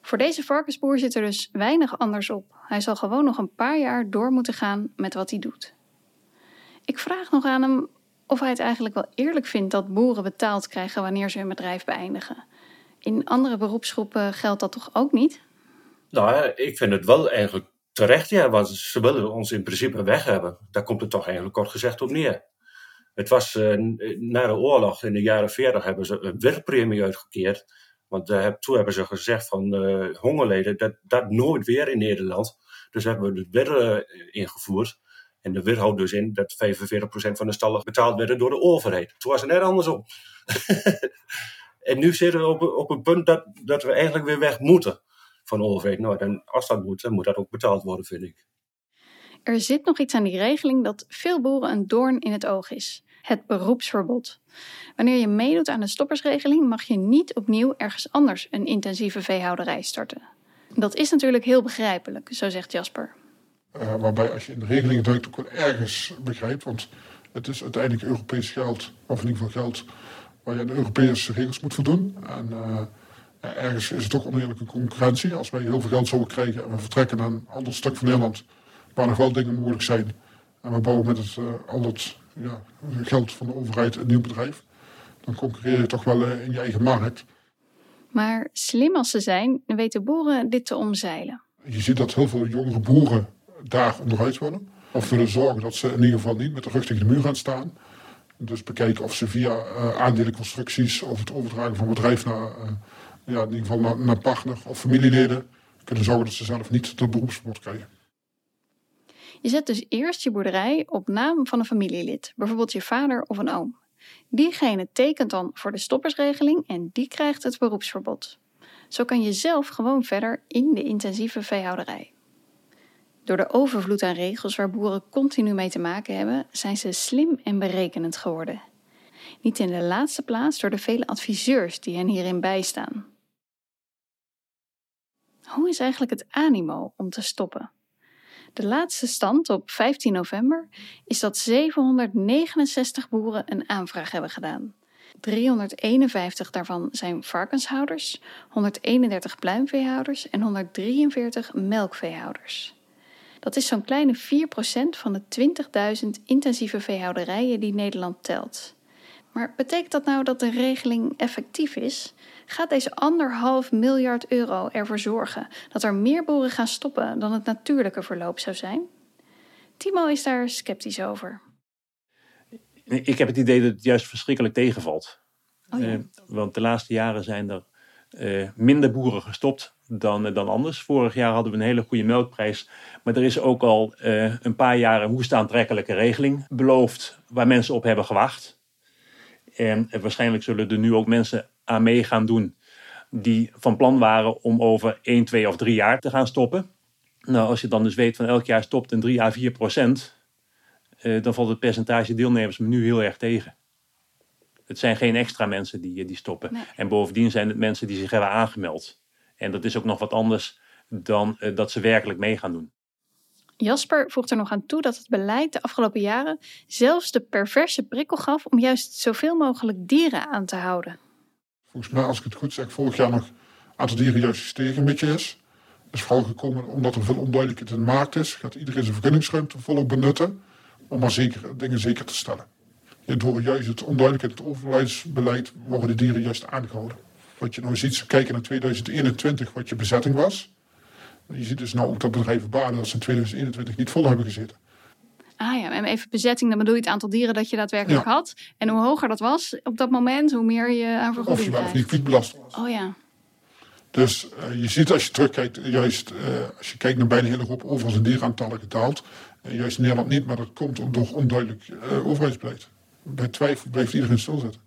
S1: Voor deze varkensboer zit er dus weinig anders op. Hij zal gewoon nog een paar jaar door moeten gaan met wat hij doet. Ik vraag nog aan hem of hij het eigenlijk wel eerlijk vindt dat boeren betaald krijgen wanneer ze hun bedrijf beëindigen. In andere beroepsgroepen geldt dat toch ook niet?
S4: Nou, ik vind het wel eigenlijk terecht, ja, want ze willen ons in principe weg hebben. Daar komt het toch eigenlijk kort gezegd op neer. Het was uh, na de oorlog in de jaren 40 hebben ze een werkpremie uitgekeerd. Want uh, toen hebben ze gezegd van hongerleden, dat, dat nooit weer in Nederland. Dus hebben we het weer ingevoerd. En de wet houdt dus in dat 45% van de stallen betaald werden door de overheid. Toen was het net andersom. [laughs] en nu zitten we op, op een punt dat, dat we eigenlijk weer weg moeten van de overheid. Nou, dan, als dat moet, dan moet dat ook betaald worden, vind ik.
S1: Er zit nog iets aan die regeling dat veel boeren een doorn in het oog is. Het beroepsverbod. Wanneer je meedoet aan de stoppersregeling, mag je niet opnieuw ergens anders een intensieve veehouderij starten. Dat is natuurlijk heel begrijpelijk, zo zegt Jasper.
S3: Uh, waarbij als je in de regeling duikt ook wel ergens begrijpt. Want het is uiteindelijk Europees geld, of in ieder geval geld waar je aan de Europese regels moet voldoen. En ja, ergens is het ook oneerlijke concurrentie. Als wij heel veel geld zouden krijgen en we vertrekken naar een ander stuk van Nederland waar nog wel dingen mogelijk zijn. En we bouwen met het, uh, ja, geld van de overheid een nieuw bedrijf. Dan concurreer je toch wel in je eigen markt.
S1: Maar slim als ze zijn, weten boeren dit te omzeilen.
S3: Je ziet dat heel veel jongere boeren daar onderuit wonen. Of willen zorgen dat ze in ieder geval niet met de rug tegen de muur gaan staan. Dus bekijken of ze via uh, aandelenconstructies of het overdragen van bedrijf naar, uh, ja, in ieder geval naar, naar, partner of familieleden kunnen zorgen dat ze zelf niet tot beroepsverbod krijgen.
S1: Je zet dus eerst je boerderij op naam van een familielid, bijvoorbeeld je vader of een oom. Diegene tekent dan voor de stoppersregeling en die krijgt het beroepsverbod. Zo kan je zelf gewoon verder in de intensieve veehouderij. Door de overvloed aan regels waar boeren continu mee te maken hebben, zijn ze slim en berekenend geworden. Niet in de laatste plaats door de vele adviseurs die hen hierin bijstaan. Hoe is eigenlijk het animo om te stoppen? De laatste stand op 15 november is dat 769 boeren een aanvraag hebben gedaan. 351 daarvan zijn varkenshouders, 131 pluimveehouders en 143 melkveehouders. Dat is zo'n kleine 4% van de 20.000 intensieve veehouderijen die Nederland telt. Maar betekent dat nou dat de regeling effectief is? Gaat deze anderhalf miljard euro ervoor zorgen dat er meer boeren gaan stoppen dan het natuurlijke verloop zou zijn? Timo is daar sceptisch over.
S2: Ik heb het idee dat het juist verschrikkelijk tegenvalt. Oh ja. uh, want de laatste jaren zijn er uh, minder boeren gestopt dan, uh, dan anders. Vorig jaar hadden we een hele goede melkprijs. Maar er is ook al een paar jaar een hoest aantrekkelijke regeling beloofd. Waar mensen op hebben gewacht. En waarschijnlijk zullen er nu ook mensen aan mee gaan doen. Die van plan waren om over 1, 2 of 3 jaar te gaan stoppen. Nou, als je dan dus weet van elk jaar stopt een 3 à 4 procent. dan valt het percentage deelnemers me nu heel erg tegen. Het zijn geen extra mensen die, die stoppen. Nee. En bovendien zijn het mensen die zich hebben aangemeld. En dat is ook nog wat anders dan uh, dat ze werkelijk mee gaan doen.
S1: Jasper voegt er nog aan toe dat het beleid de afgelopen jaren zelfs de perverse prikkel gaf om juist zoveel mogelijk dieren aan te houden.
S3: Volgens mij, als ik het goed zeg, vorig jaar nog aantal dieren juist gestegen een beetje is. is vooral gekomen omdat er veel onduidelijkheid in de markt is. Gaat iedereen zijn vergunningsruimte volop benutten om maar zeker, dingen zeker te stellen. Door juist het onduidelijkheid het overheidsbeleid worden de dieren juist aangehouden. Wat je nou ziet, ze kijken naar 2021, wat je bezetting was. Je ziet dus nou ook dat bedrijven banen dat ze in 2021 niet vol hebben gezeten.
S1: Ah ja, en even bezetting, dan bedoel je het aantal dieren dat je daadwerkelijk had. En hoe hoger dat was op dat moment, hoe meer je aan vergoeding
S3: Of je wel of niet kwietbelast was.
S1: Oh ja.
S3: Dus eh, je ziet als je terugkijkt, juist eh, als je kijkt naar bijna hele hoop overal zijn dierenaantallen gedaald. Juist in Nederland niet, maar dat komt door onduidelijk eh, overheidsbeleid. Bij twijfel blijft iedereen stilzitten.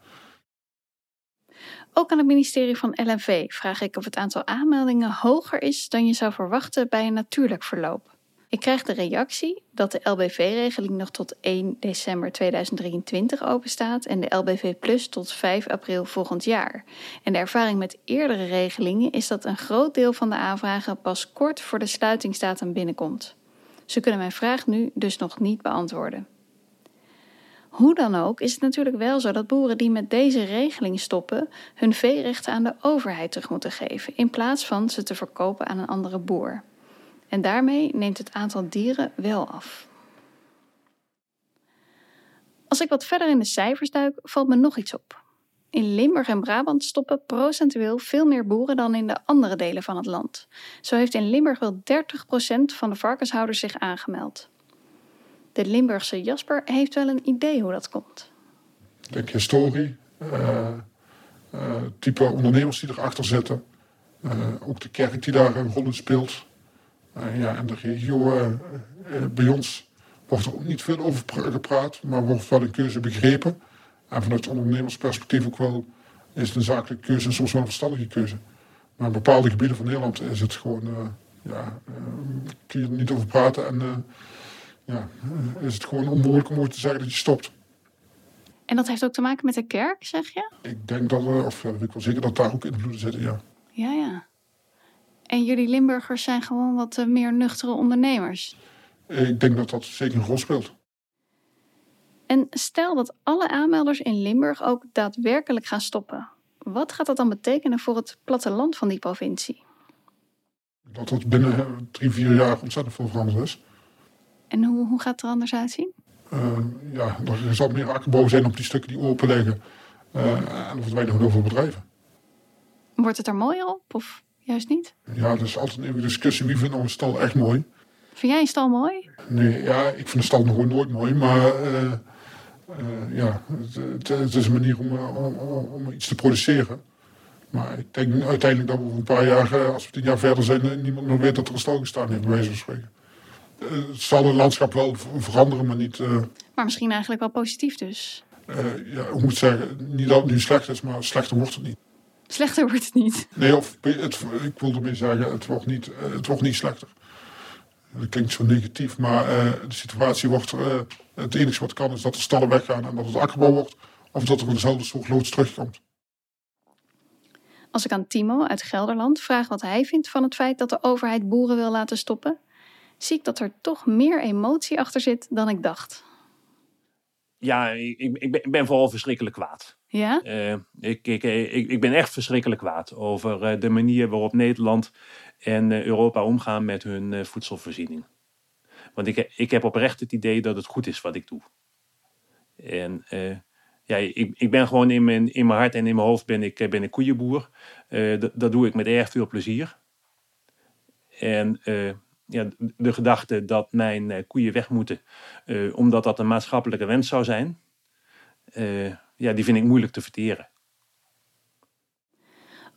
S1: Ook aan het ministerie van LNV vraag ik of het aantal aanmeldingen hoger is dan je zou verwachten bij een natuurlijk verloop. Ik krijg de reactie dat de LBV-regeling nog tot 1 december 2023 openstaat en de LBV Plus tot 5 april volgend jaar. En de ervaring met eerdere regelingen is dat een groot deel van de aanvragen pas kort voor de sluitingsdatum binnenkomt. Ze kunnen mijn vraag nu dus nog niet beantwoorden. Hoe dan ook is het natuurlijk wel zo dat boeren die met deze regeling stoppen, hun veerechten aan de overheid terug moeten geven, in plaats van ze te verkopen aan een andere boer. En daarmee neemt het aantal dieren wel af. Als ik wat verder in de cijfers duik, valt me nog iets op. In Limburg en Brabant stoppen procentueel veel meer boeren dan in de andere delen van het land. Zo heeft in Limburg wel 30% van de varkenshouders zich aangemeld. De Limburgse Jasper heeft wel een idee hoe dat komt.
S3: Ik historie, eh, type ondernemers die erachter zitten. eh, ook de kerk die daar een rol in speelt. Eh, ja, en de regio, eh, eh, bij ons wordt er ook niet veel over pra- gepraat, maar wordt wel een keuze begrepen. En vanuit ondernemersperspectief ook wel is het een zakelijke keuze en soms wel een verstandige keuze. Maar in bepaalde gebieden van Nederland is het gewoon, eh, ja, kun je er niet over praten en ja, is het gewoon onmogelijk om ooit te zeggen dat je stopt.
S1: En dat heeft ook te maken met de kerk, zeg je?
S3: Ik denk dat, of ja, ik wel zeker dat daar ook invloeden zitten, ja.
S1: Ja, ja. En jullie Limburgers zijn gewoon wat eh, meer nuchtere ondernemers.
S3: Ik denk dat dat zeker een rol speelt.
S1: En stel dat alle aanmelders in Limburg ook daadwerkelijk gaan stoppen. Wat gaat dat dan betekenen voor het platteland van die provincie?
S3: Dat het binnen eh, drie, vier jaar ontzettend veel veranderd is.
S1: En hoe, hoe gaat het er anders uitzien?
S3: Eh, ja, er zal meer akkerbouw zijn op die stukken die open liggen. Eh, en er verdwijnen heel veel bedrijven.
S1: Wordt het er mooier op of juist niet?
S3: Ja, er is altijd een discussie. Wie vindt nou een stal echt mooi?
S1: Vind jij een stal mooi?
S3: Nee, ja, ik vind een stal nog nooit mooi. Maar eh, eh, ja, het, is een manier om, eh, om, om, iets te produceren. Maar ik denk uiteindelijk dat we over een paar jaar, als we tien jaar verder zijn, niemand meer weet dat er een stal gestaan heeft, bij wijze van spreken. Het zal het landschap wel ver- veranderen, maar niet,
S1: Maar misschien eigenlijk wel positief dus.
S3: ja, hoe moet ik zeggen, niet dat het nu slecht is, maar slechter wordt het niet.
S1: Slechter wordt het niet.
S3: Nee, of het, ik wilde meer zeggen, het wordt niet, eh, het wordt niet slechter. Dat klinkt zo negatief, maar eh, de situatie wordt, eh, het enige wat kan is dat de stallen weggaan en dat het akkerbouw wordt. Of dat er dezelfde soort loods terugkomt.
S1: Als ik aan Timo uit Gelderland vraag wat hij vindt van het feit dat de overheid boeren wil laten stoppen, zie ik dat er toch meer emotie achter zit dan ik dacht.
S2: Ja, ik, ik, ben vooral verschrikkelijk kwaad.
S1: Ja?
S2: Eh, ik, ik, ik, ik ben echt verschrikkelijk kwaad over eh, de manier waarop Nederland en eh, Europa omgaan met hun voedselvoorziening. Want ik, ik heb oprecht het idee dat het goed is wat ik doe. En ja, ik, ik ben gewoon in mijn, in mijn hart en in mijn hoofd ben ik, ben koeienboer. Dat, doe ik met erg veel plezier. En ja, de gedachte dat mijn koeien weg moeten, omdat dat een maatschappelijke wens zou zijn, ja, die vind ik moeilijk te verteren.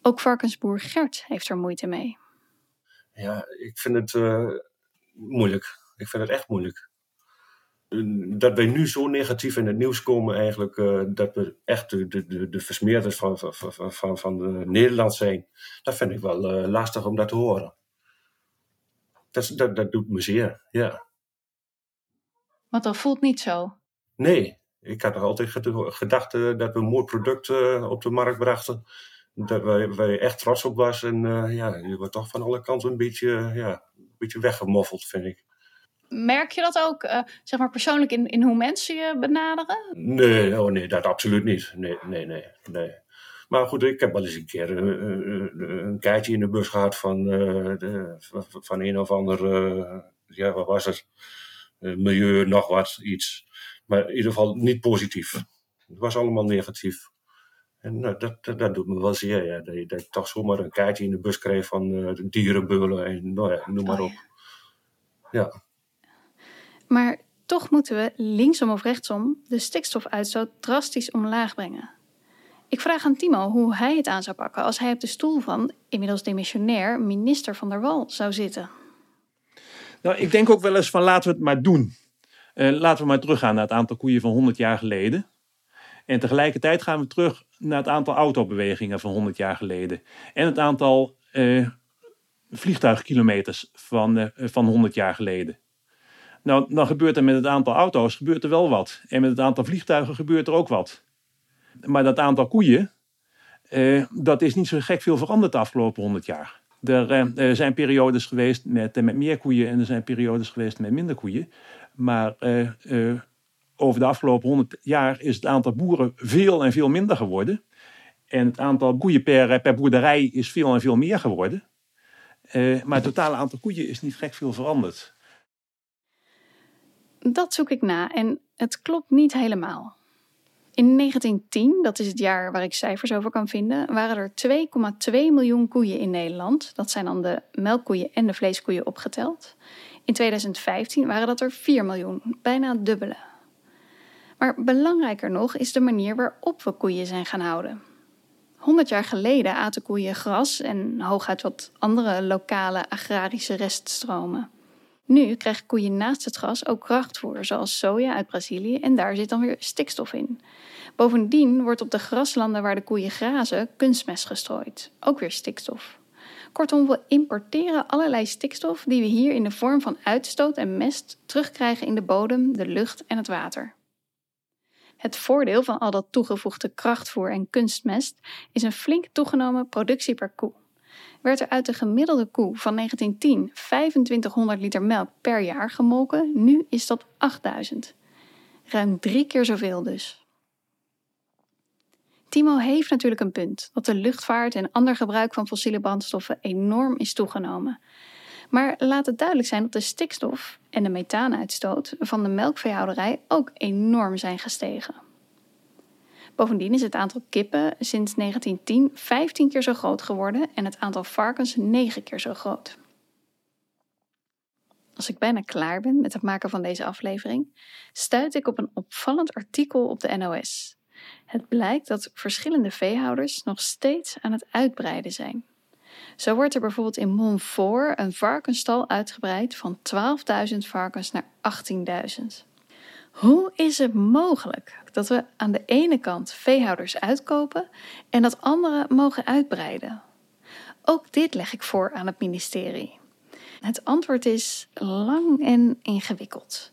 S1: Ook varkensboer Gert heeft er moeite mee.
S4: Ja, ik vind het eh, moeilijk. Ik vind het echt moeilijk. Dat wij nu zo negatief in het nieuws komen eigenlijk, eh, dat we echt de, de, de, de versmeerders van, van, van, van, van Nederland zijn, dat vind ik wel eh, lastig om dat te horen. Dat, dat, dat doet me zeer, ja.
S1: Want dat voelt niet zo.
S4: Nee, ik had nog altijd ged- gedacht dat we een mooi product eh, op de markt brachten. Dat wij, wij echt trots op was. En eh, ja, die wordt toch van alle kanten een beetje, eh, ja, een beetje weggemoffeld, vind ik.
S1: Merk je dat ook, zeg maar persoonlijk, in, in hoe mensen je benaderen?
S4: Nee, oh nee, dat absoluut niet. Nee, nee, nee, nee. Maar goed, ik heb wel eens een keer een kaartje in de bus gehad van, de, van, een of ander, ja, wat was het? Milieu, nog wat, iets. Maar in ieder geval niet positief. Het was allemaal negatief. En nou, dat, dat, doet me wel zeer, ja. Dat, dat ik toch zomaar een kaartje in de bus kreeg van uh, dierenbeulen en nou ja, noem maar oh, op. Ja.
S1: Maar toch moeten we, linksom of rechtsom, de stikstofuitstoot drastisch omlaag brengen. Ik vraag aan Timo hoe hij het aan zou pakken als hij op de stoel van, inmiddels demissionair, minister van der Wal zou zitten.
S2: Nou, ik denk ook wel eens van laten we het maar doen. Uh, laten we maar teruggaan naar het aantal koeien van 100 jaar geleden. En tegelijkertijd gaan we terug naar het aantal autobewegingen van 100 jaar geleden. En het aantal uh, vliegtuigkilometers van, uh, van 100 jaar geleden. Nou, dan gebeurt er met het aantal auto's gebeurt er wel wat. En met het aantal vliegtuigen gebeurt er ook wat. Maar dat aantal koeien, dat is niet zo gek veel veranderd de afgelopen 100 jaar. Er, er zijn periodes geweest met, met meer koeien en er zijn periodes geweest met minder koeien. Maar over de afgelopen 100 jaar is het aantal boeren veel en veel minder geworden. En het aantal koeien per, per boerderij is veel en veel meer geworden. Maar het totale aantal koeien is niet gek veel veranderd.
S1: Dat zoek ik na en het klopt niet helemaal. In 1910, dat is het jaar waar ik cijfers over kan vinden, waren er 2,2 miljoen koeien in Nederland. Dat zijn dan de melkkoeien en de vleeskoeien opgeteld. In 2015 waren dat er 4 miljoen, bijna het dubbele. Maar belangrijker nog is de manier waarop we koeien zijn gaan houden. 100 jaar geleden aten koeien gras en hooguit wat andere lokale agrarische reststromen. Nu krijgen koeien naast het gras ook krachtvoer, zoals soja uit Brazilië, en daar zit dan weer stikstof in. Bovendien wordt op de graslanden waar de koeien grazen kunstmest gestrooid, ook weer stikstof. Kortom, we importeren allerlei stikstof die we hier in de vorm van uitstoot en mest terugkrijgen in de bodem, de lucht en het water. Het voordeel van al dat toegevoegde krachtvoer en kunstmest is een flink toegenomen productie per koe. Werd er uit de gemiddelde koe van 1910 2500 liter melk per jaar gemolken, nu is dat 8000. Ruim drie keer zoveel dus. Timo heeft natuurlijk een punt dat de luchtvaart en ander gebruik van fossiele brandstoffen enorm is toegenomen. Maar laat het duidelijk zijn dat de stikstof en de methaanuitstoot van de melkveehouderij ook enorm zijn gestegen. Bovendien is het aantal kippen sinds 1910 15 keer zo groot geworden en het aantal varkens 9 keer zo groot. Als ik bijna klaar ben met het maken van deze aflevering, stuit ik op een opvallend artikel op de NOS. Het blijkt dat verschillende veehouders nog steeds aan het uitbreiden zijn. Zo wordt er bijvoorbeeld in Montfort een varkenstal uitgebreid van 12.000 varkens naar 18.000. Hoe is het mogelijk dat we aan de ene kant veehouders uitkopen en dat anderen mogen uitbreiden? Ook dit leg ik voor aan het ministerie. Het antwoord is lang en ingewikkeld.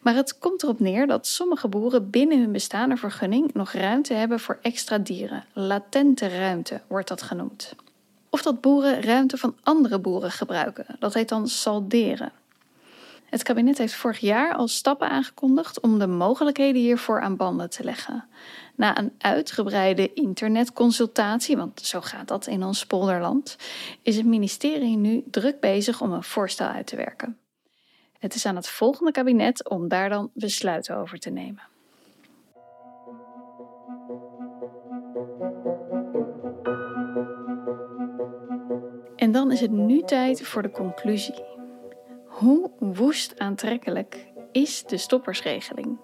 S1: Maar het komt erop neer dat sommige boeren binnen hun bestaande vergunning nog ruimte hebben voor extra dieren. Latente ruimte wordt dat genoemd. Of dat boeren ruimte van andere boeren gebruiken. Dat heet dan salderen. Het kabinet heeft vorig jaar al stappen aangekondigd om de mogelijkheden hiervoor aan banden te leggen. Na een uitgebreide internetconsultatie, want zo gaat dat in ons polderland, is het ministerie nu druk bezig om een voorstel uit te werken. Het is aan het volgende kabinet om daar dan besluiten over te nemen. En dan is het nu tijd voor de conclusie. Hoe woest aantrekkelijk is de stoppersregeling?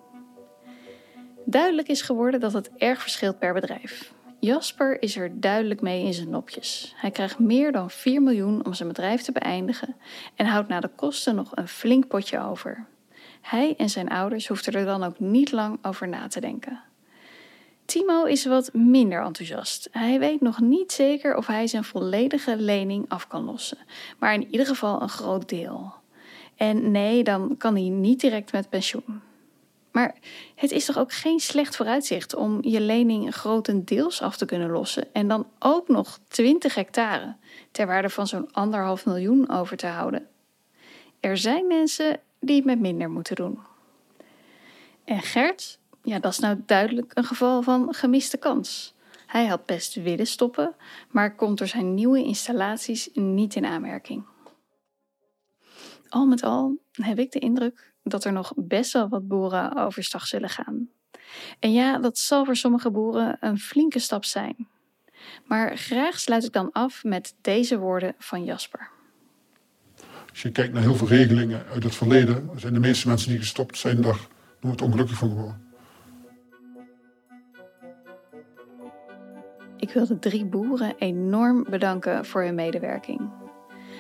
S1: Duidelijk is geworden dat het erg verschilt per bedrijf. Jasper is er duidelijk mee in zijn nopjes. Hij krijgt meer dan 4 miljoen om zijn bedrijf te beëindigen en houdt na de kosten nog een flink potje over. Hij en zijn ouders hoefden er dan ook niet lang over na te denken. Timo is wat minder enthousiast. Hij weet nog niet zeker of hij zijn volledige lening af kan lossen, maar in ieder geval een groot deel. En nee, dan kan hij niet direct met pensioen. Maar het is toch ook geen slecht vooruitzicht om je lening grotendeels af te kunnen lossen en dan ook nog 20 hectare ter waarde van zo'n anderhalf miljoen over te houden. Er zijn mensen die het met minder moeten doen. En Gert, ja, dat is nou duidelijk een geval van gemiste kans. Hij had best willen stoppen, maar komt door zijn nieuwe installaties niet in aanmerking. Al met al heb ik de indruk dat er nog best wel wat boeren overstag zullen gaan. En ja, dat zal voor sommige boeren een flinke stap zijn. Maar graag sluit ik dan af met deze woorden van Jasper.
S3: Als je kijkt naar heel veel regelingen uit het verleden, zijn de meeste mensen die gestopt zijn daar nooit ongelukkig van geworden.
S1: Ik wil de drie boeren enorm bedanken voor hun medewerking.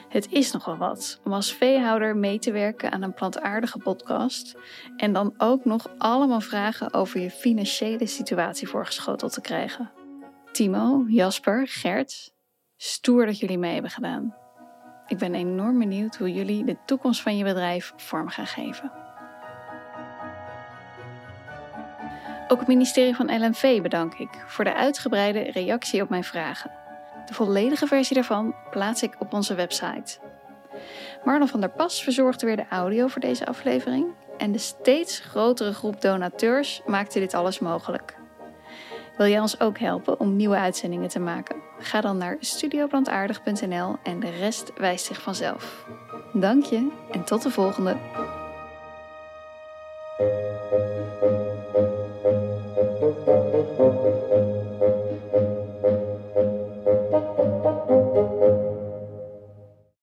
S1: Het is nogal wat om als veehouder mee te werken aan een plantaardige podcast en dan ook nog allemaal vragen over je financiële situatie voorgeschoteld te krijgen. Timo, Jasper, Gert, stoer dat jullie mee hebben gedaan. Ik ben enorm benieuwd hoe jullie de toekomst van je bedrijf vorm gaan geven. Ook het ministerie van LNV bedank ik voor de uitgebreide reactie op mijn vragen. De volledige versie daarvan plaats ik op onze website. Marlon van der Pas verzorgde weer de audio voor deze aflevering en de steeds grotere groep donateurs maakte dit alles mogelijk. Wil jij ons ook helpen om nieuwe uitzendingen te maken? Ga dan naar studioplantaardig.nl en de rest wijst zich vanzelf. Dank je en tot de volgende.